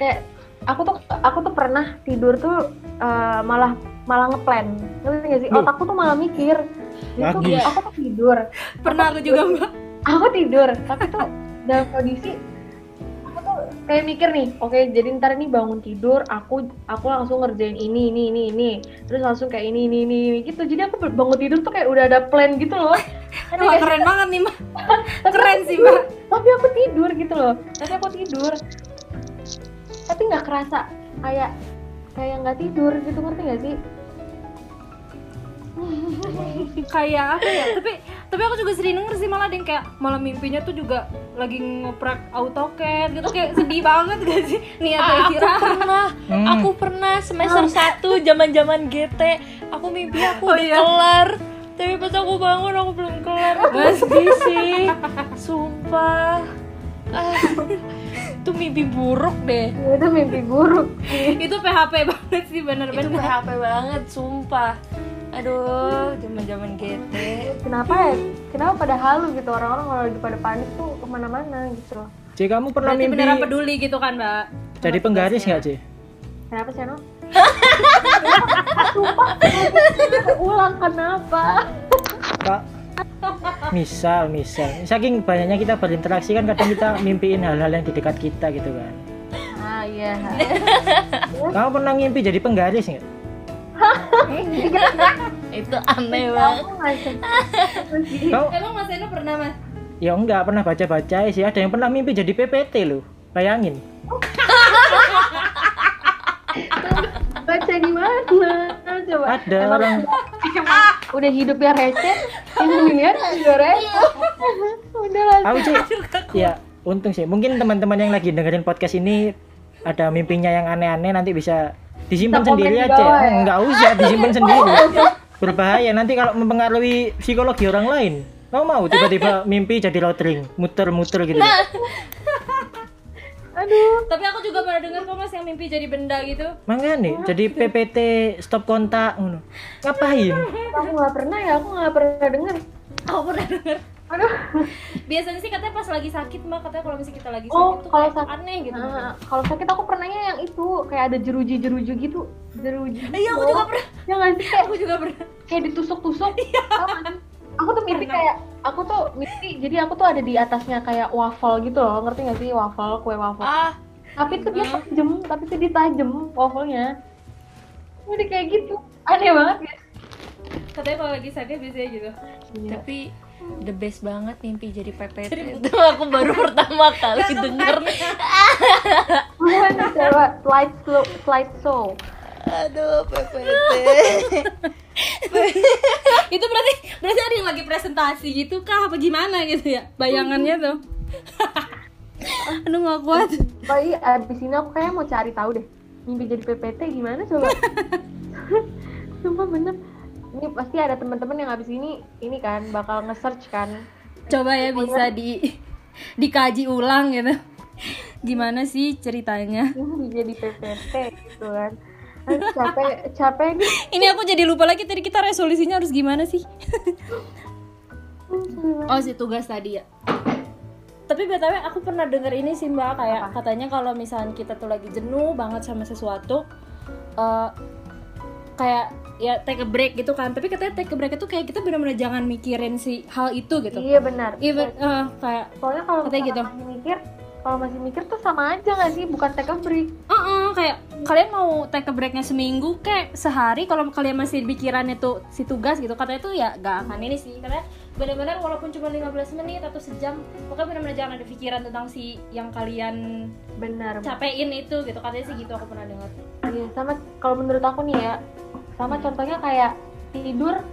kayak aku tuh aku tuh pernah tidur tuh eh, malah malah ngeplan. Ngerti nggak sih? Otakku tuh malah mikir. Bagus. aku tuh tidur. Pernah aku juga, Mbak. aku tidur. Tapi tuh dalam kondisi aku tuh kayak mikir nih oke jadi ntar nih bangun tidur aku aku langsung ngerjain ini ini ini ini terus langsung kayak ini ini ini ini, gitu jadi aku bangun tidur tuh kayak udah ada plan gitu loh *laughs* Ngerti Wah, keren banget nih. *laughs* Tapi Keren sih. Mbak. tapi aku tidur gitu loh tapi aku tidur tapi nggak kerasa kayak kayak nggak tidur gitu ngerti nggak sih *laughs* Kayak apa ya? Tapi tapi aku juga sering denger sih malah ada yang kayak malam mimpinya tuh juga lagi ngoprak AutoCAD gitu kayak sedih banget gak sih? Nih Ah, aku pernah Hmm. aku pernah semester 1 zaman-zaman GT aku mimpi aku Oh, udah iya. kelar tapi pas aku bangun aku belum kelar *laughs* sedih sih sumpah ah, itu mimpi buruk deh Ya, itu mimpi buruk Itu PHP banget sih itu bener-bener. PHP banget sumpah aduh zaman-zaman GT kenapa ya? Kenapa pada halu gitu? Orang-orang kalau lagi pada panik tuh ke mana-mana gitu. Loh Cik kamu pernah Berarti mimpi beneran peduli gitu kan, Mbak? jadi penggaris nggak Cik? kenapa sih Ano? Sumpah, ulang kenapa? Kak, misal misal. Saking banyaknya kita berinteraksi kan kadang kita mimpiin hal-hal yang di dekat kita gitu kan. Ah iya. kamu pernah ngimpi jadi penggaris nggak *laughs* itu aneh banget kau Emang Mas Eno pernah, Mas? ya enggak pernah baca baca sih ada yang pernah mimpi jadi PPT loh bayangin *laughs* baca di mana? Coba. ada Emang orang udah hidupnya receh, yang dilihat juga receh. udah lah. aku sih ya untung sih mungkin teman-teman yang lagi dengerin podcast ini ada mimpinya yang aneh-aneh nanti bisa disimpan sendiri di aja ya? nggak usah disimpan *laughs* sendiri berbahaya nanti kalau mempengaruhi psikologi orang lain Kau mau tiba-tiba *laughs* mimpi jadi rotring, muter-muter gitu. *laughs* Aduh. Tapi aku juga pernah dengar kok Mas yang mimpi jadi benda gitu. Makanya nih, jadi PPT stop kontak ngono. Ngapain? Aku nggak pernah ya, aku nggak pernah denger. Aku pernah dengar. Aduh. Biasanya sih katanya pas lagi sakit Mbak, katanya kalau misalnya kita lagi sakit Oh, tuh kalau kayak sakit- aneh gitu. Nah, kalau sakit aku pernahnya yang itu kayak ada jeruji-jeruji gitu. Jeruji. Iya, aku juga pernah. Ya nggak sih kayak Aku juga pernah. kayak ditusuk-tusuk. Sih? Aku tuh mimpi kayak aku tuh mimpi jadi aku tuh ada di atasnya kayak waffle gitu loh ngerti gak sih waffle kue waffle ah tapi tuh dia tajam tapi tuh dia tajam wafflenya udah kayak gitu aneh banget ya Katanya kalau lagi sakit biasanya gitu. Iya. tapi the best banget mimpi jadi PPT itu aku baru pertama kali denger. slide slow slide show aduh PPT *laughs* itu berarti berarti ada yang lagi presentasi gitu kah? Apa gimana gitu ya? Bayangannya tuh. *laughs* Aduh nggak kuat. Iya, abis ini aku kayak mau cari tahu deh mimpi jadi PPT gimana coba. *laughs* Sumpah bener. Ini pasti ada teman-teman yang abis ini ini kan bakal nge-search kan. coba ya bisa di *laughs* dikaji ulang gitu. *laughs* Gimana sih ceritanya? *laughs* Jadi PPT gitu kan. Aduh, capek capek nih. ini aku jadi lupa lagi tadi kita resolusinya harus gimana sih? Oh si tugas tadi ya. Tapi btw aku pernah denger ini sih mbak. Kayak katanya kalau misalnya kita tuh lagi jenuh banget sama sesuatu eh, kayak ya take a break gitu kan tapi katanya take a break itu kayak kita benar-benar jangan mikirin si hal itu gitu Iya benar. even eh, kayak Soalnya kalau Katanya gitu. masih mikir, kalau masih mikir tuh sama aja gak sih? Bukan take a break. Heeh, kayak kalian mau take a breaknya seminggu kayak sehari kalau kalian masih pikiran itu si tugas gitu katanya tuh ya gak akan ini sih katanya benar-benar walaupun cuma 15 menit atau sejam pokoknya benar-benar jangan ada pikiran tentang si yang kalian Benar. capein itu gitu katanya sih gitu aku pernah dengar Iya, sama kalau menurut aku nih ya, sama contohnya kayak tidur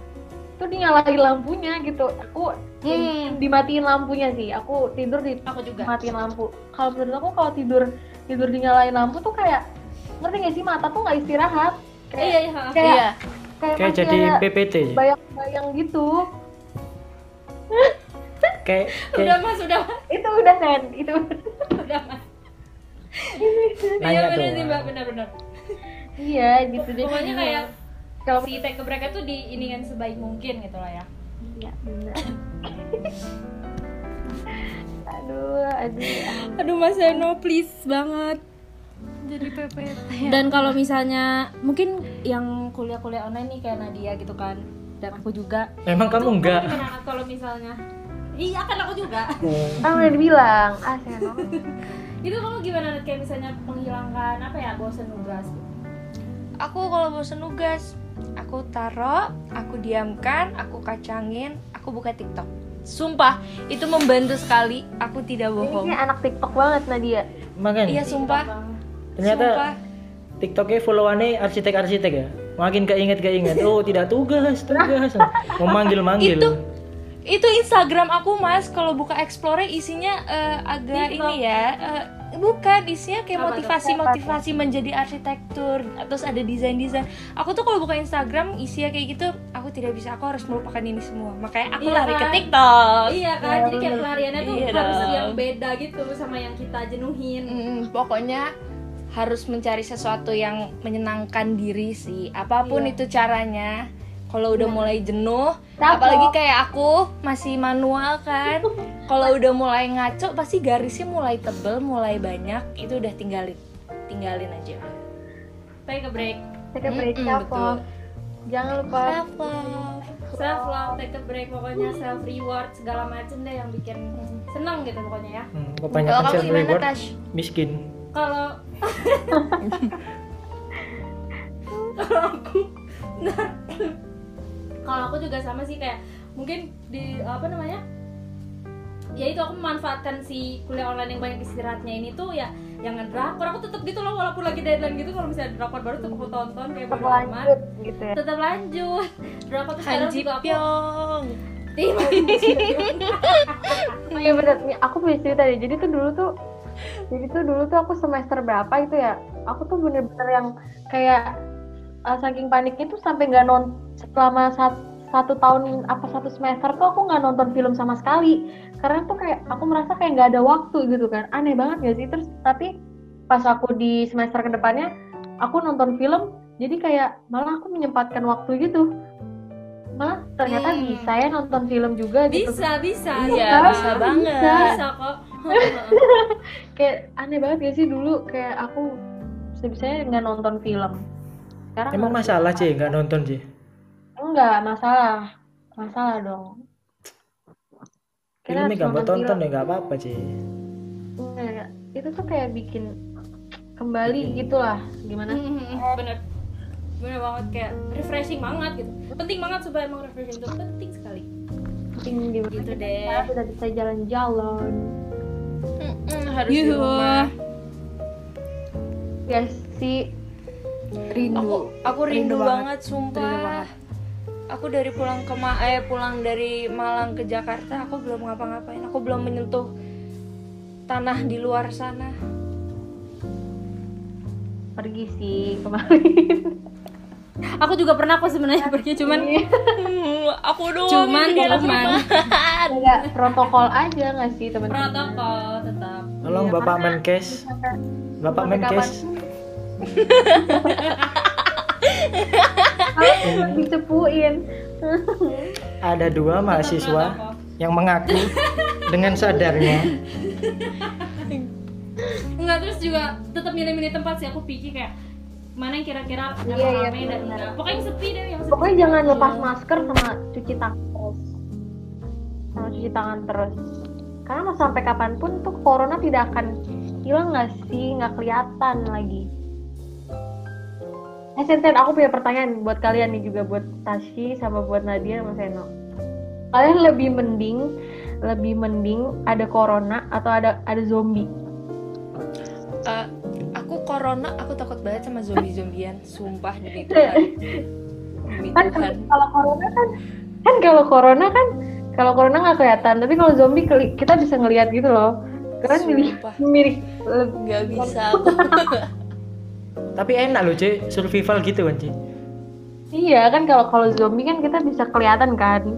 tuh dinyalain lampunya gitu. Aku Hmm. dimatiin lampunya sih. Aku tidur di aku juga matiin lampu. Kalau menurut aku kalau tidur tidur dinyalain lampu tuh kayak ngerti gak sih mata tuh nggak istirahat. Kayak, iya iya kayak, Iya. kayak, kayak jadi PPT ya? bayang-bayang gitu. Kayak udah kayak mas udah. Mas Itu udah sen, itu. Udah mas. Iya benar sih mbak. Benar-benar iya gitu deh. pokoknya kayak kalau si take a break itu di ini kan sebaik mungkin gitu lah ya. Iya, bener. *laughs* aduh, aduh. aduh. Mas Eno please banget. Jadi PPT. dan kalau misalnya mungkin yang kuliah-kuliah online nih kayak Nadia gitu kan dan aku juga emang kamu enggak gimana kalau misalnya iya kan aku juga Oh, Kan udah dibilang, ah Seno. *laughs* itu kamu gimana kayak misalnya menghilangkan apa ya bosan nugas Aku kalau bosen nugas, aku taro, aku diamkan, aku kacangin, aku buka TikTok. Sumpah, itu membantu sekali. Aku tidak Ini bohong. kayak anak TikTok banget Nadia. makanya Iya, sumpah. ternyata Sumpah. TikToknya followannya arsitek-arsitek ya makin keinget keinget oh tidak tugas tugas. Mau manggil manggil Itu itu Instagram aku mas. Kalau buka explore isinya eh, agak ini ya. Eh, bukan isinya kayak motivasi motivasi menjadi arsitektur. Terus ada desain desain aku tuh kalau buka Instagram isinya kayak gitu aku tidak bisa. Aku harus melupakan ini semua. Makanya aku Iya lari ke kan? TikTok. Iya kan? Jadi kayak pelariannya tuh Iya harus dong. yang beda gitu sama yang kita jenuhin Mm, pokoknya harus mencari sesuatu yang menyenangkan diri sih. Apa pun Iya. itu caranya. Kalau udah mulai jenuh apalagi kayak aku masih manual kan. *laughs* Kalau udah mulai ngaco pasti garisnya mulai tebel mulai banyak. Itu udah tinggalin tinggalin aja. Take a break. Take a break, self love. Jangan lupa. Self love self love take a break. Pokoknya self reward segala macem deh yang bikin seneng gitu pokoknya ya. Hmm, kalau kamu gimana Tash? miskin. Kalau kalau aku nah, kalau aku juga sama sih kayak mungkin di apa namanya ya itu aku memanfaatkan si kuliah online yang banyak istirahatnya ini tuh ya yang ngedrakor aku tetap gitu loh walaupun lagi deadline gitu kalau misalnya drakor baru tuh aku tonton kayak tetap lanjut gitu ya. tetap lanjut drakor tuh sekarang juga aku Pyong Tim. Oh iya bener, nih aku punya cerita deh. Jadi tuh dulu tuh, jadi tuh dulu tuh aku semester berapa itu ya? Aku tuh bener-bener yang kayak uh, saking paniknya tuh sampai nggak non selama sat- satu tahun apa satu semester tuh aku nggak nonton film sama sekali. Karena tuh kayak aku merasa kayak nggak ada waktu gitu kan. Aneh banget gak sih? Terus tapi pas aku di semester ke depannya aku nonton film, jadi kayak malah aku menyempatkan waktu gitu. Malah ternyata Hmm. bisa ya nonton film juga gitu. bisa bisa Iya, Bisa, bisa banget. bisa kok *laughs* kayak aneh banget gak sih dulu kayak aku bisa-bisanya nggak nonton film. Sekarang emang masalah sih nggak nonton sih enggak masalah. Masalah dong. Kita filmnya harus gak mau nonton tonton film. ya nggak apa-apa sih Enggak, itu tuh kayak bikin kembali gitulah gimana? Bener. Bener banget kayak refreshing banget gitu. Penting banget supaya emang refreshing. Itu penting sekali. Penting di gitu deh. Sekarang udah bisa jalan-jalan Mm-mm, harus di Yuhu. rumah. Ya sih. Aku rindu aku rindu, Rindu banget. banget sumpah. Rindu banget. aku dari pulang ke Ma eh pulang dari Malang ke Jakarta aku belum ngapa-ngapain. Aku belum menyentuh tanah di luar sana. Pergi sih kemarin *laughs* Aku juga pernah kok sebenarnya pergi cuman Hmm, aku doang cuman yang di dalam cuman. ada protokol aja nggak sih teman-teman? Protokol tetap. Tolong Iya, Bapak Menkes, Bapak Menkes. *laughs* dicepuin. Ada dua mahasiswa yang mengaku dengan sadarnya. Enggak terus juga tetap milih-milih tempat sih. Aku pikir kayak mana yang kira-kira nggak Iya, iya, rame dan enggak. Pokoknya yang sepi deh yang sepi. pokoknya jangan lepas masker sama cuci tangan terus. Sama cuci tangan terus. Karena mau sampai kapan pun tuh corona tidak akan hilang nggak sih? Nggak kelihatan lagi. Eh Senten, aku punya pertanyaan buat kalian nih juga buat Tashi sama buat Nadia sama Seno. Kalian lebih mending lebih mending ada corona atau ada ada zombie? Eh, aku corona aku takut banget sama zombie-zombian. Sumpah demi Tuhan. Demi kan Tuhan. kalau corona kan kan kalau corona kan kalau corona nggak kelihatan. Tapi kalau zombie kita bisa ngelihat gitu loh. Keren milih mirip. Nggak bisa *laughs* tapi enak loh cuy survival gitu kan cuy iya kan kalau kalau zombie kan kita bisa kelihatan kan?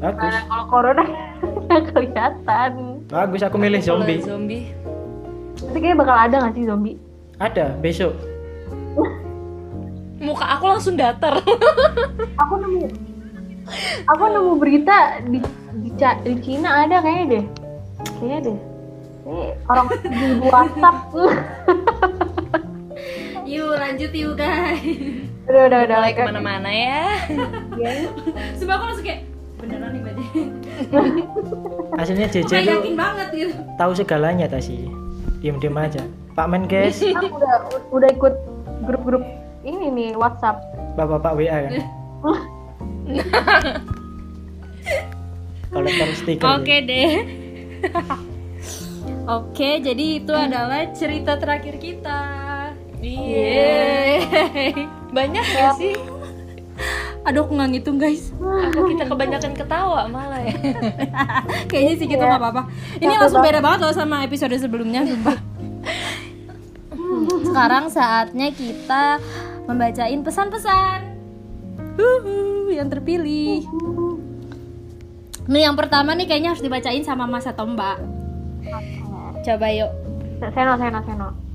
Bagus. Nah, kalau corona *laughs* nggak kelihatan. Bagus aku milih zombie. zombie. Tapi kayaknya bakal ada nggak sih zombie ada besok. Muka aku langsung datar. *laughs* Aku nemu. Aku nemu berita di di, di Cina ada kayaknya deh. Kayaknya deh. Ini orang di WhatsApp. *laughs* Yuk lanjut yuk guys. udah udah udah mulai ke mana-mana ya. Iya. Sumpah aku langsung kayak beneran nih *laughs* aslinya Aku JJ kayak tuh yakin banget gitu. tahu segalanya tasi diem diem aja Pak Menkes aku udah udah ikut grup-grup ini nih WhatsApp bapak bapak WA kan kolektor stiker Oke deh. *laughs* Oke, jadi itu adalah cerita terakhir kita. iya Yeay. *laughs* banyak gak sih *laughs* Aduh, aku nggak ngitung guys. apa kita kebanyakan ketawa malah ya *laughs* Kayaknya sih gitu nggak apa-apa. Ini langsung beda banget loh sama episode sebelumnya, sumpah. *laughs* Sekarang saatnya kita membacain pesan-pesan Huhu, yang terpilih. Nih yang pertama nih kayaknya harus dibacain sama Mas atau Mbak. Coba yuk. Seno Seno Seno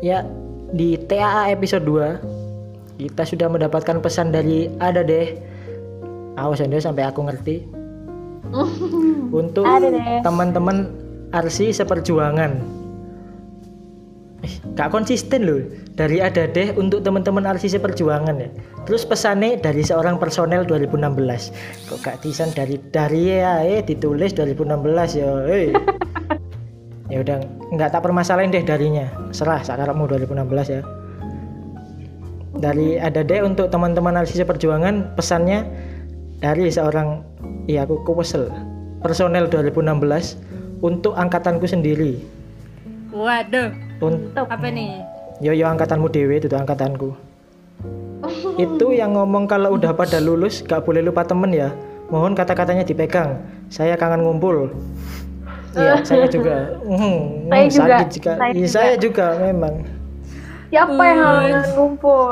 ya di TAA episode 2 kita sudah mendapatkan pesan dari ada deh. Awas anda sampai aku ngerti. *laughs* Untuk deh. teman-teman arsi seperjuangan. Eh, gak konsisten loh. Dari ada deh untuk teman-teman arsi seperjuangan ya. Terus pesannya dari seorang personel 2016 kok gak tisan dari dari ya eh ditulis 2016 ya eh. Ya udah nggak tak permasalahin deh darinya. Serah sakarapmu 2016 ya dari ada deh untuk teman-teman analisis perjuangan pesannya dari seorang iya aku kesel personel 2016 untuk angkatanku sendiri Waduh, untuk apa nih? yo yo angkatanmu dewe itu angkatanku itu yang ngomong kalau udah pada lulus gak boleh lupa temen ya mohon kata-katanya dipegang saya kangen ngumpul Iya, saya juga. Hmm, Saya hmm, juga, sakit juga. saya Iya, juga. saya juga memang. Siapa yang halangan ngumpul?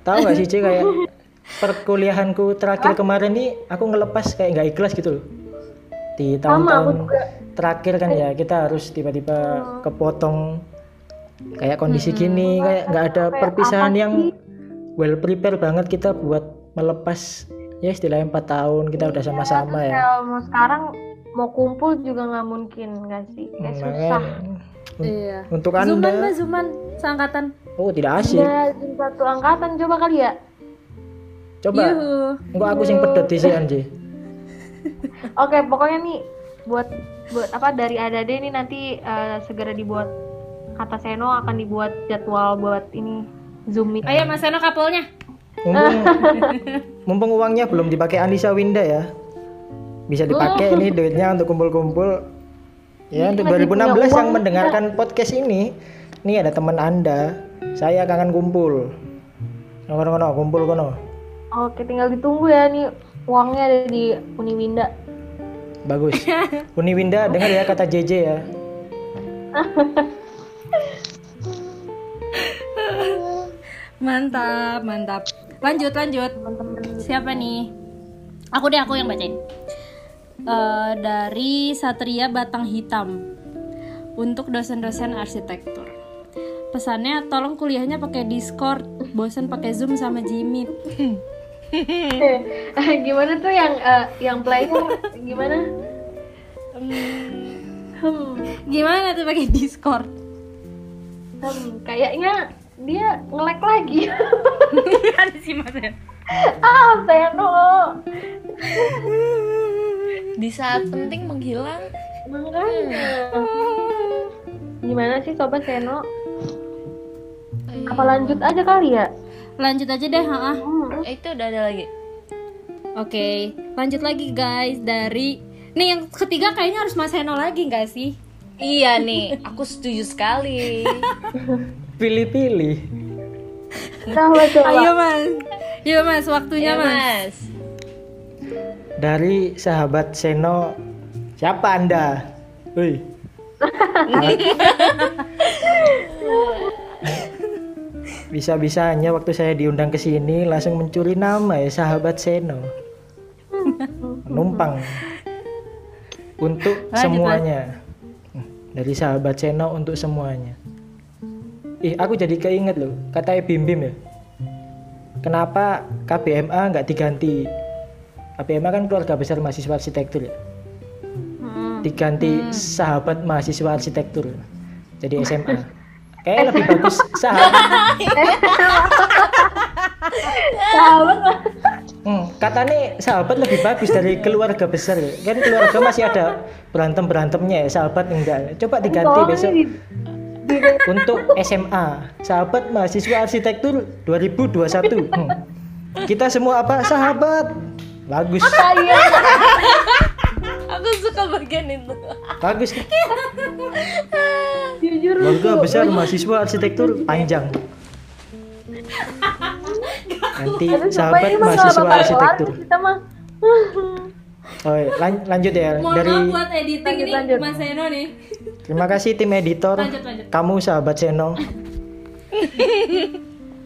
Tahu gak sih, Ci, kayak perkuliahanku terakhir kemarin nih aku ngelepas kayak nggak ikhlas gitu loh. Di tahun-tahun juga. terakhir kan ya kita harus tiba-tiba kepotong kayak kondisi gini, kayak nggak ada Kayak perpisahan yang well prepare banget kita buat melepas ya istilahnya empat tahun kita udah sama-sama ya. kalau mau sekarang mau kumpul juga nggak mungkin nggak sih? Kayak Hmm, susah Iya. Untuk Zuman anda, mbak Zuman, seangkatan. oh tidak asik. ada satu angkatan coba kali ya Coba, Yuhu. enggak aku sing pedot di sini Anji. *laughs* oke pokoknya nih buat buat apa dari Adade ini nanti eh, segera dibuat kata Seno akan dibuat jadwal buat ini zoom meeting Ayo Mas Seno kapolnya. Mumpung, *laughs* mumpung uangnya belum dipakai Anissa Winda ya. Bisa dipakai ini duitnya untuk kumpul-kumpul. Ya, untuk masih 2016 punya yang mendengarkan podcast ini, ini ada teman Anda. Saya kangen kumpul. Kono kono kumpul kono. Oke, tinggal ditunggu ya nih uangnya ada di Uniwinda. Bagus. *laughs* Uniwinda dengar ya kata JJ ya. Mantap, mantap. Lanjut, lanjut. Teman-teman. Siapa nih? Aku deh, aku yang bacain. Eh, dari Satria Batang Hitam untuk dosen-dosen arsitektur. Pesannya tolong kuliahnya pakai Discord, bosan pakai Zoom sama Jimmy. Eh, gimana tuh yang eh, yang player gimana? Hmm, Gimana tuh pakai Discord? hmm, kayaknya dia ngelek lagi. *laughs* Ada sih mas ya. ah, Seno. *laughs* Di saat penting menghilang. Makanya. Gimana sih sobat Seno? Eh, Apa lanjut aja kali ya? Lanjut aja deh, ha Hmm. eh, itu udah ada lagi. Oke, lanjut lagi guys dari nih yang ketiga kayaknya harus Mas Heno lagi nggak sih? Iya nih, aku setuju sekali. Pilih-pilih. Coba coba. Ayo mas, Ayo mas, waktunya Iya, mas. Mas. Dari sahabat Seno, siapa Anda? Woi. *laughs* Bisa-bisanya waktu saya diundang ke sini langsung mencuri nama ya sahabat Seno. Numpang. Untuk semuanya. Dari sahabat Seno untuk semuanya. Ih, aku jadi keinget loh, kata Bim Bim ya. Kenapa KBMA nggak diganti? KBMA kan keluarga besar mahasiswa arsitektur ya. Hmm. Diganti sahabat mahasiswa arsitektur. Jadi SMA. Kayak lebih bagus sahabat. Sahabat. Hmm, katanya sahabat lebih bagus dari keluarga besar ya. Kan keluarga masih ada berantem berantemnya ya, sahabat enggak. Coba diganti besok untuk SMA. Sahabat mahasiswa arsitektur 2021. Hmm. Kita semua apa? Sahabat. Bagus. saya *laughs* Aku suka bagian itu. Bagus. jujur Keluarga besar mahasiswa arsitektur panjang. Nanti sahabat mahasiswa arsitektur. kita mah. Oh, iya. Lan- lanjut ya Mohon dari buat editing Lanjut, nih lanjut. Mas Heno nih. terima kasih tim editor. Lanjut, lanjut. Kamu sahabat Seno. *laughs*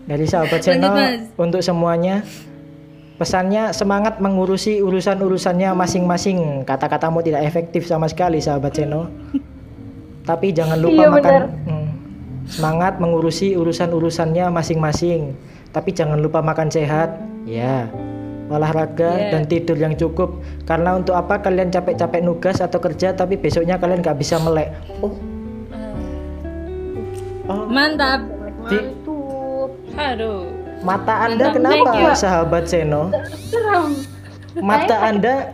Dari sahabat Seno Mas. untuk semuanya. Pesannya semangat mengurusi urusan-urusannya masing-masing. Kata-katamu tidak efektif sama sekali sahabat Seno. Tapi jangan lupa Iya, makan. Hmm. Semangat mengurusi urusan-urusannya masing-masing. Tapi jangan lupa makan sehat. Ya. Olahraga Iya. dan tidur yang cukup. Karena untuk apa kalian capek-capek nugas atau kerja tapi besoknya kalian nggak bisa melek. Oh. Oh. Mantap. Mantul. Aduh. Mata Anda Mantap, kenapa, you. sahabat Seno? Mata Anda,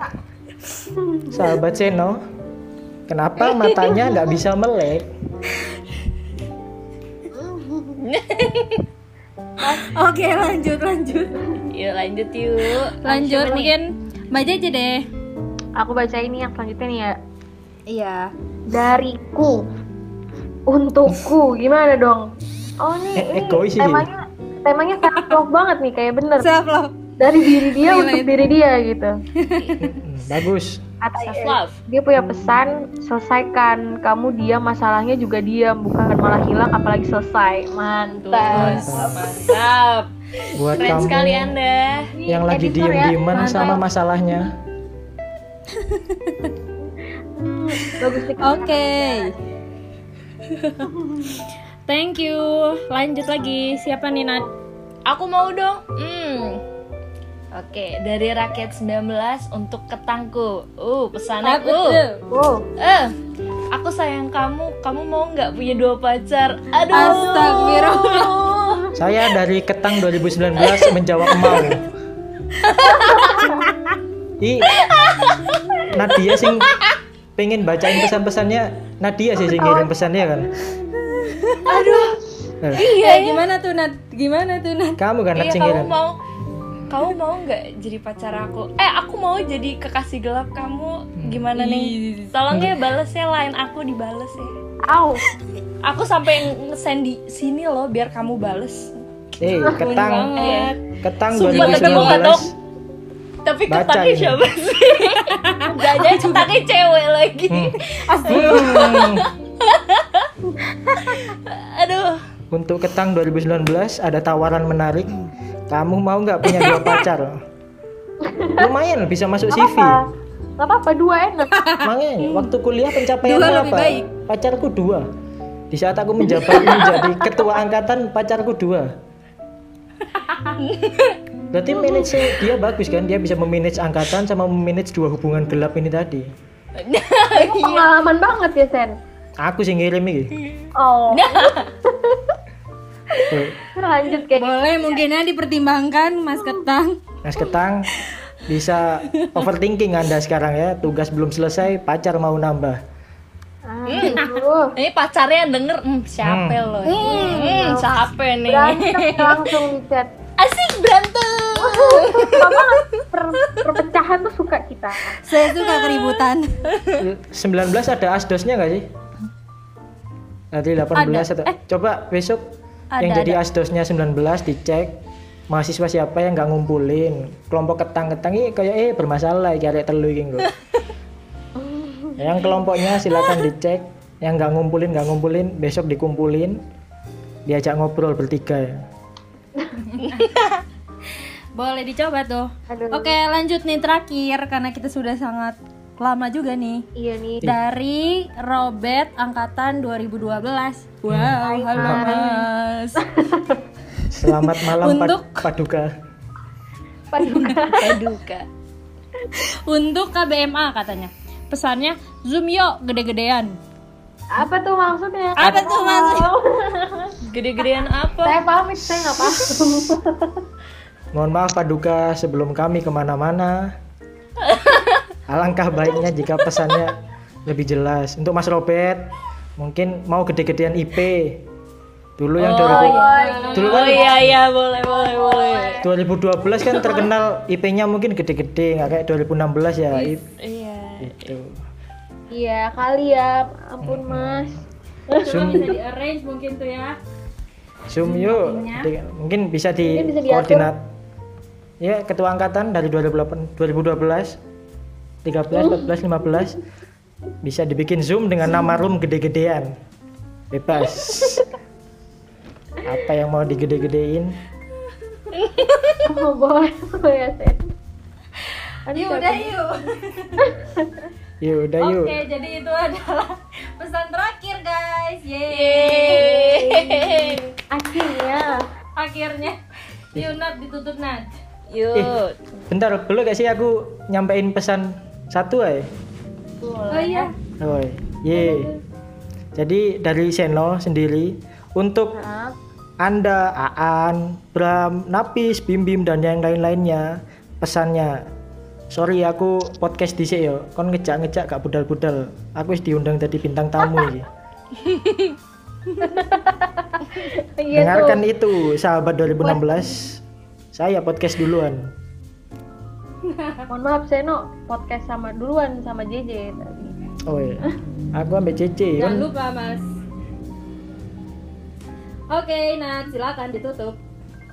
sahabat Seno, kenapa matanya nggak bisa melek? *laughs* Oke lanjut lanjut. Yuk lanjut yuk. Lanjut Siapa mungkin Mbak aja deh. Aku baca ini yang selanjutnya nih ya. Iya. Dariku untukku gimana dong? Oh nih Eh, ini egois ini. Temanya self love banget nih kayak bener Self love. dari diri dia Gila untuk itu. diri dia gitu. Hmm, bagus. Kata Self love. dia punya pesan selesaikan kamu diam masalahnya juga diam bukan malah hilang apalagi selesai mantap mantap. Buat Keren kamu sekali Anda. yang lagi Editor ya, diem-dieman mantap. sama masalahnya. Hmm, bagus Oke. Thank you. Lanjut lagi. Siapa nih Nat? Aku mau dong. Hmm. Oke, dari rakyat 19 untuk ketangku. Uh, pesannya Apa uh. Eh, aku sayang kamu. Kamu mau nggak punya dua pacar? Aduh. Astagfirullah. Saya dari Ketang 2019 menjawab mau. *laughs* Ih, Nadia sing pengen bacain pesan-pesannya Nadia sih sing ngirim pesannya kan. Aduh. Eh, Iya. gimana tuh Nat? Gimana tuh Nat? kamu kan Nat Iya, kamu mau kamu mau nggak jadi pacar aku? Eh, aku mau jadi kekasih gelap kamu. Gimana nih? Tolong ya balesnya lain aku dibales ya. au Aku sampai nge-send di sini loh biar kamu bales. Eh, ketang. banget. Ketang Sumpah, tapi. 2019. Tapi ketangnya siapa sih? *laughs* Jangan ketangnya cewek lagi. Hmm. *laughs* Aduh. Untuk ketang 2019 ada tawaran menarik. Kamu mau nggak punya dua *laughs* pacar? Lumayan bisa masuk CV. apa nggak apa-apa dua enak Makanya *laughs* waktu kuliah pencapaian Dua apa? baik. Pacarku dua. Di saat aku menjabat menjadi ketua angkatan, pacarku dua. Berarti manage dia bagus kan? Dia bisa memanage angkatan sama memanage dua hubungan gelap ini tadi. pengalaman banget ya Sen Aku sih ngirim ini. oh lanjut kayak Boleh mungkinnya dipertimbangkan Mas Ketang. Mas Ketang bisa overthinking Anda sekarang ya. Tugas belum selesai, pacar mau nambah. aduh Ini pacarnya yang denger, hmm, siapa Hmm. lo? Hmm, siapa nih? berantem langsung chat Asik berantem. Per, perpecahan tuh suka kita Saya suka keributan. 19 ada asdosnya nggak sih? Nanti 18 atau coba besok yang Ada, jadi asdosnya 19 dicek mahasiswa siapa yang nggak ngumpulin kelompok ketang-ketang ini kayak eh bermasalah kayak telu iki nggo. *laughs* yang kelompoknya silakan dicek yang nggak ngumpulin nggak ngumpulin besok dikumpulin diajak ngobrol bertiga ya *laughs* Boleh dicoba tuh. Aduh. Oke, lanjut nih terakhir karena kita sudah sangat lama juga nih. iya nih Dari Robert angkatan 2012. Wow, halo Mas. *laughs* selamat malam Untuk- paduka Paduka. *laughs* Paduka. Untuk KBMA katanya. Pesannya Zoom yuk gede-gedean. apa tuh maksudnya Apa tuh maksudnya? *laughs* Gede-gedean apa? saya pamit saya nggak paham Mohon maaf Paduka sebelum kami ke mana-mana. Alangkah baiknya jika pesannya lebih jelas. Untuk Mas Robert, mungkin mau gede-gedean IP. Dulu yang Oh 2000 iya. dulu Oh kan iya iya boleh boleh boleh. 2012 kan terkenal IP-nya mungkin gede-gede, nggak kayak 2016 ya. I- Iya. Itu. iya kali ya ampun mas Zoom, Bisa di arrange mungkin tuh ya. Zoom yuk. Di- mungkin bisa di Mungkin bisa diatur. koordinat. Ya, ketua angkatan dari 2008 2012 13, 14, 15 bisa dibikin Zoom dengan nama room gede-gedean. Bebas. Apa yang mau digede-gedein? oh, boleh boleh ya Yuk capek. udah yuk. *laughs* Yuk, udah yuk. Oke, jadi itu adalah pesan terakhir guys. Yeay. Yeay. akhirnya Akhirnya. Yuk Nat ditutup Nat. Yuk. Bentar, belum gak sih aku nyampein pesan satu ay? Oh iya. Oh, ye. Jadi dari Seno sendiri untuk Maaf. Anda, Aan, Bram, Napis, Bim Bim dan yang lain-lainnya pesannya sorry aku podcast di yo. Kon ngejak-ngejak gak budal-budal. Aku wis diundang jadi bintang tamu iki. *laughs* Iya dengarkan itu sahabat 2016 saya podcast duluan mohon maaf Seno podcast sama duluan sama JJ tadi. Oh iya. Aku ambil CC Jangan kan? lupa Mas. Oke, Nat, silakan ditutup.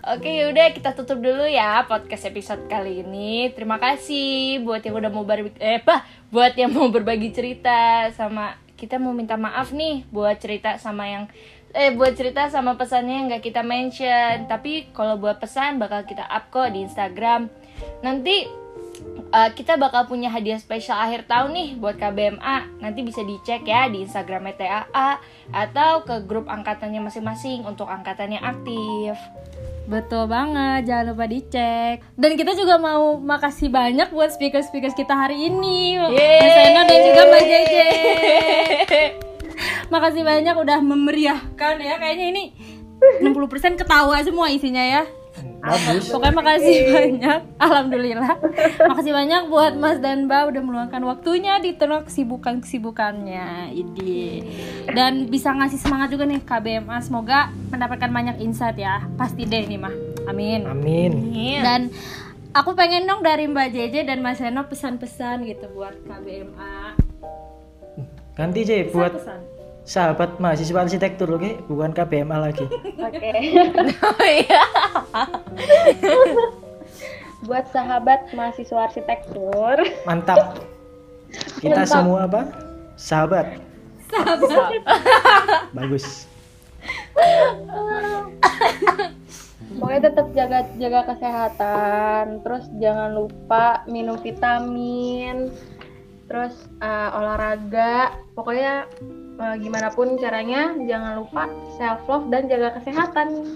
Oke yaudah kita tutup dulu ya podcast episode kali ini. Terima kasih buat yang udah mau berbagi eh apa buat yang mau berbagi cerita sama kita mau minta maaf nih buat cerita sama yang eh buat cerita sama pesannya yang nggak kita mention. Tapi kalau buat pesan bakal kita up kok di Instagram. Nanti eh, kita bakal punya hadiah spesial akhir tahun nih buat KBMA nanti bisa dicek ya di Instagram TAA atau ke grup angkatannya masing-masing untuk angkatan yang aktif Betul banget, jangan lupa dicek. Dan kita juga mau makasih banyak buat speaker-speaker kita hari ini. Yeay. Mas Eno dan juga Mbak Jeje. Makasih banyak udah memeriahkan ya. Kayaknya ini 60% ketawa semua isinya ya. Bagus Pokoknya makasih banyak. Alhamdulillah. Makasih banyak buat Mas dan Mbak udah meluangkan waktunya di tengah kesibukan-kesibukannya. Ini. Dan bisa ngasih semangat juga nih KBMA. Semoga mendapatkan banyak insight ya. Pasti deh ini mah. Amin. amin Dan aku pengen dong dari Mbak JJ dan Mas Heno pesan-pesan gitu buat KBMA. ganti J buat Pesan. Sahabat mahasiswa arsitektur oke bukan KBMA lagi Oke. *laughs* Oh iya. Buat sahabat mahasiswa arsitektur. mantap kita Mantap. semua apa sahabat bagus Pokoknya tetap jaga jaga kesehatan. Terus jangan lupa minum vitamin. Terus eh, olahraga. Pokoknya gimana pun caranya jangan lupa self love dan jaga kesehatan.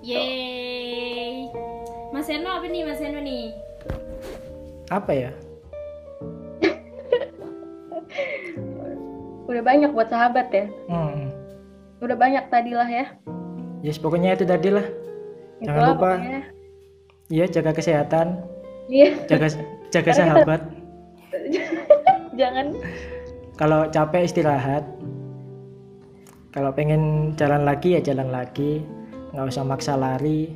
Yeay. Mas Eno apa nih Mas Eno nih? apa ya *laughs* Udah banyak buat sahabat ya. hmm. Udah banyak tadi lah ya. yes pokoknya itu tadi lah Jangan Itulah lupa. pokoknya. iya jaga kesehatan Iya. jaga jaga sahabat *laughs* jangan kalau capek istirahat. Kalau pengen jalan lagi ya jalan lagi. Nggak usah maksa lari.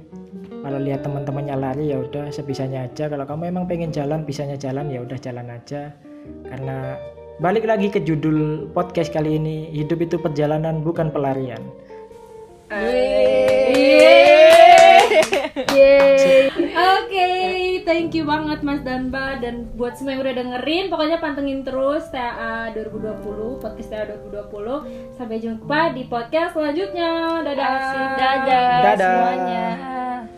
Kalau lihat teman-temannya lari ya udah sebisanya aja. Kalau kamu emang pengen jalan bisanya jalan ya udah jalan aja. Karena balik lagi ke judul podcast kali ini hidup itu perjalanan bukan pelarian. Yeay. Oke, thank you banget Mas Danba dan buat semua yang udah dengerin, pokoknya pantengin terus TAA 2020, podcast TAA 2020. Sampai jumpa di podcast selanjutnya. Dadah. Asik, dadah, Dadah. semuanya.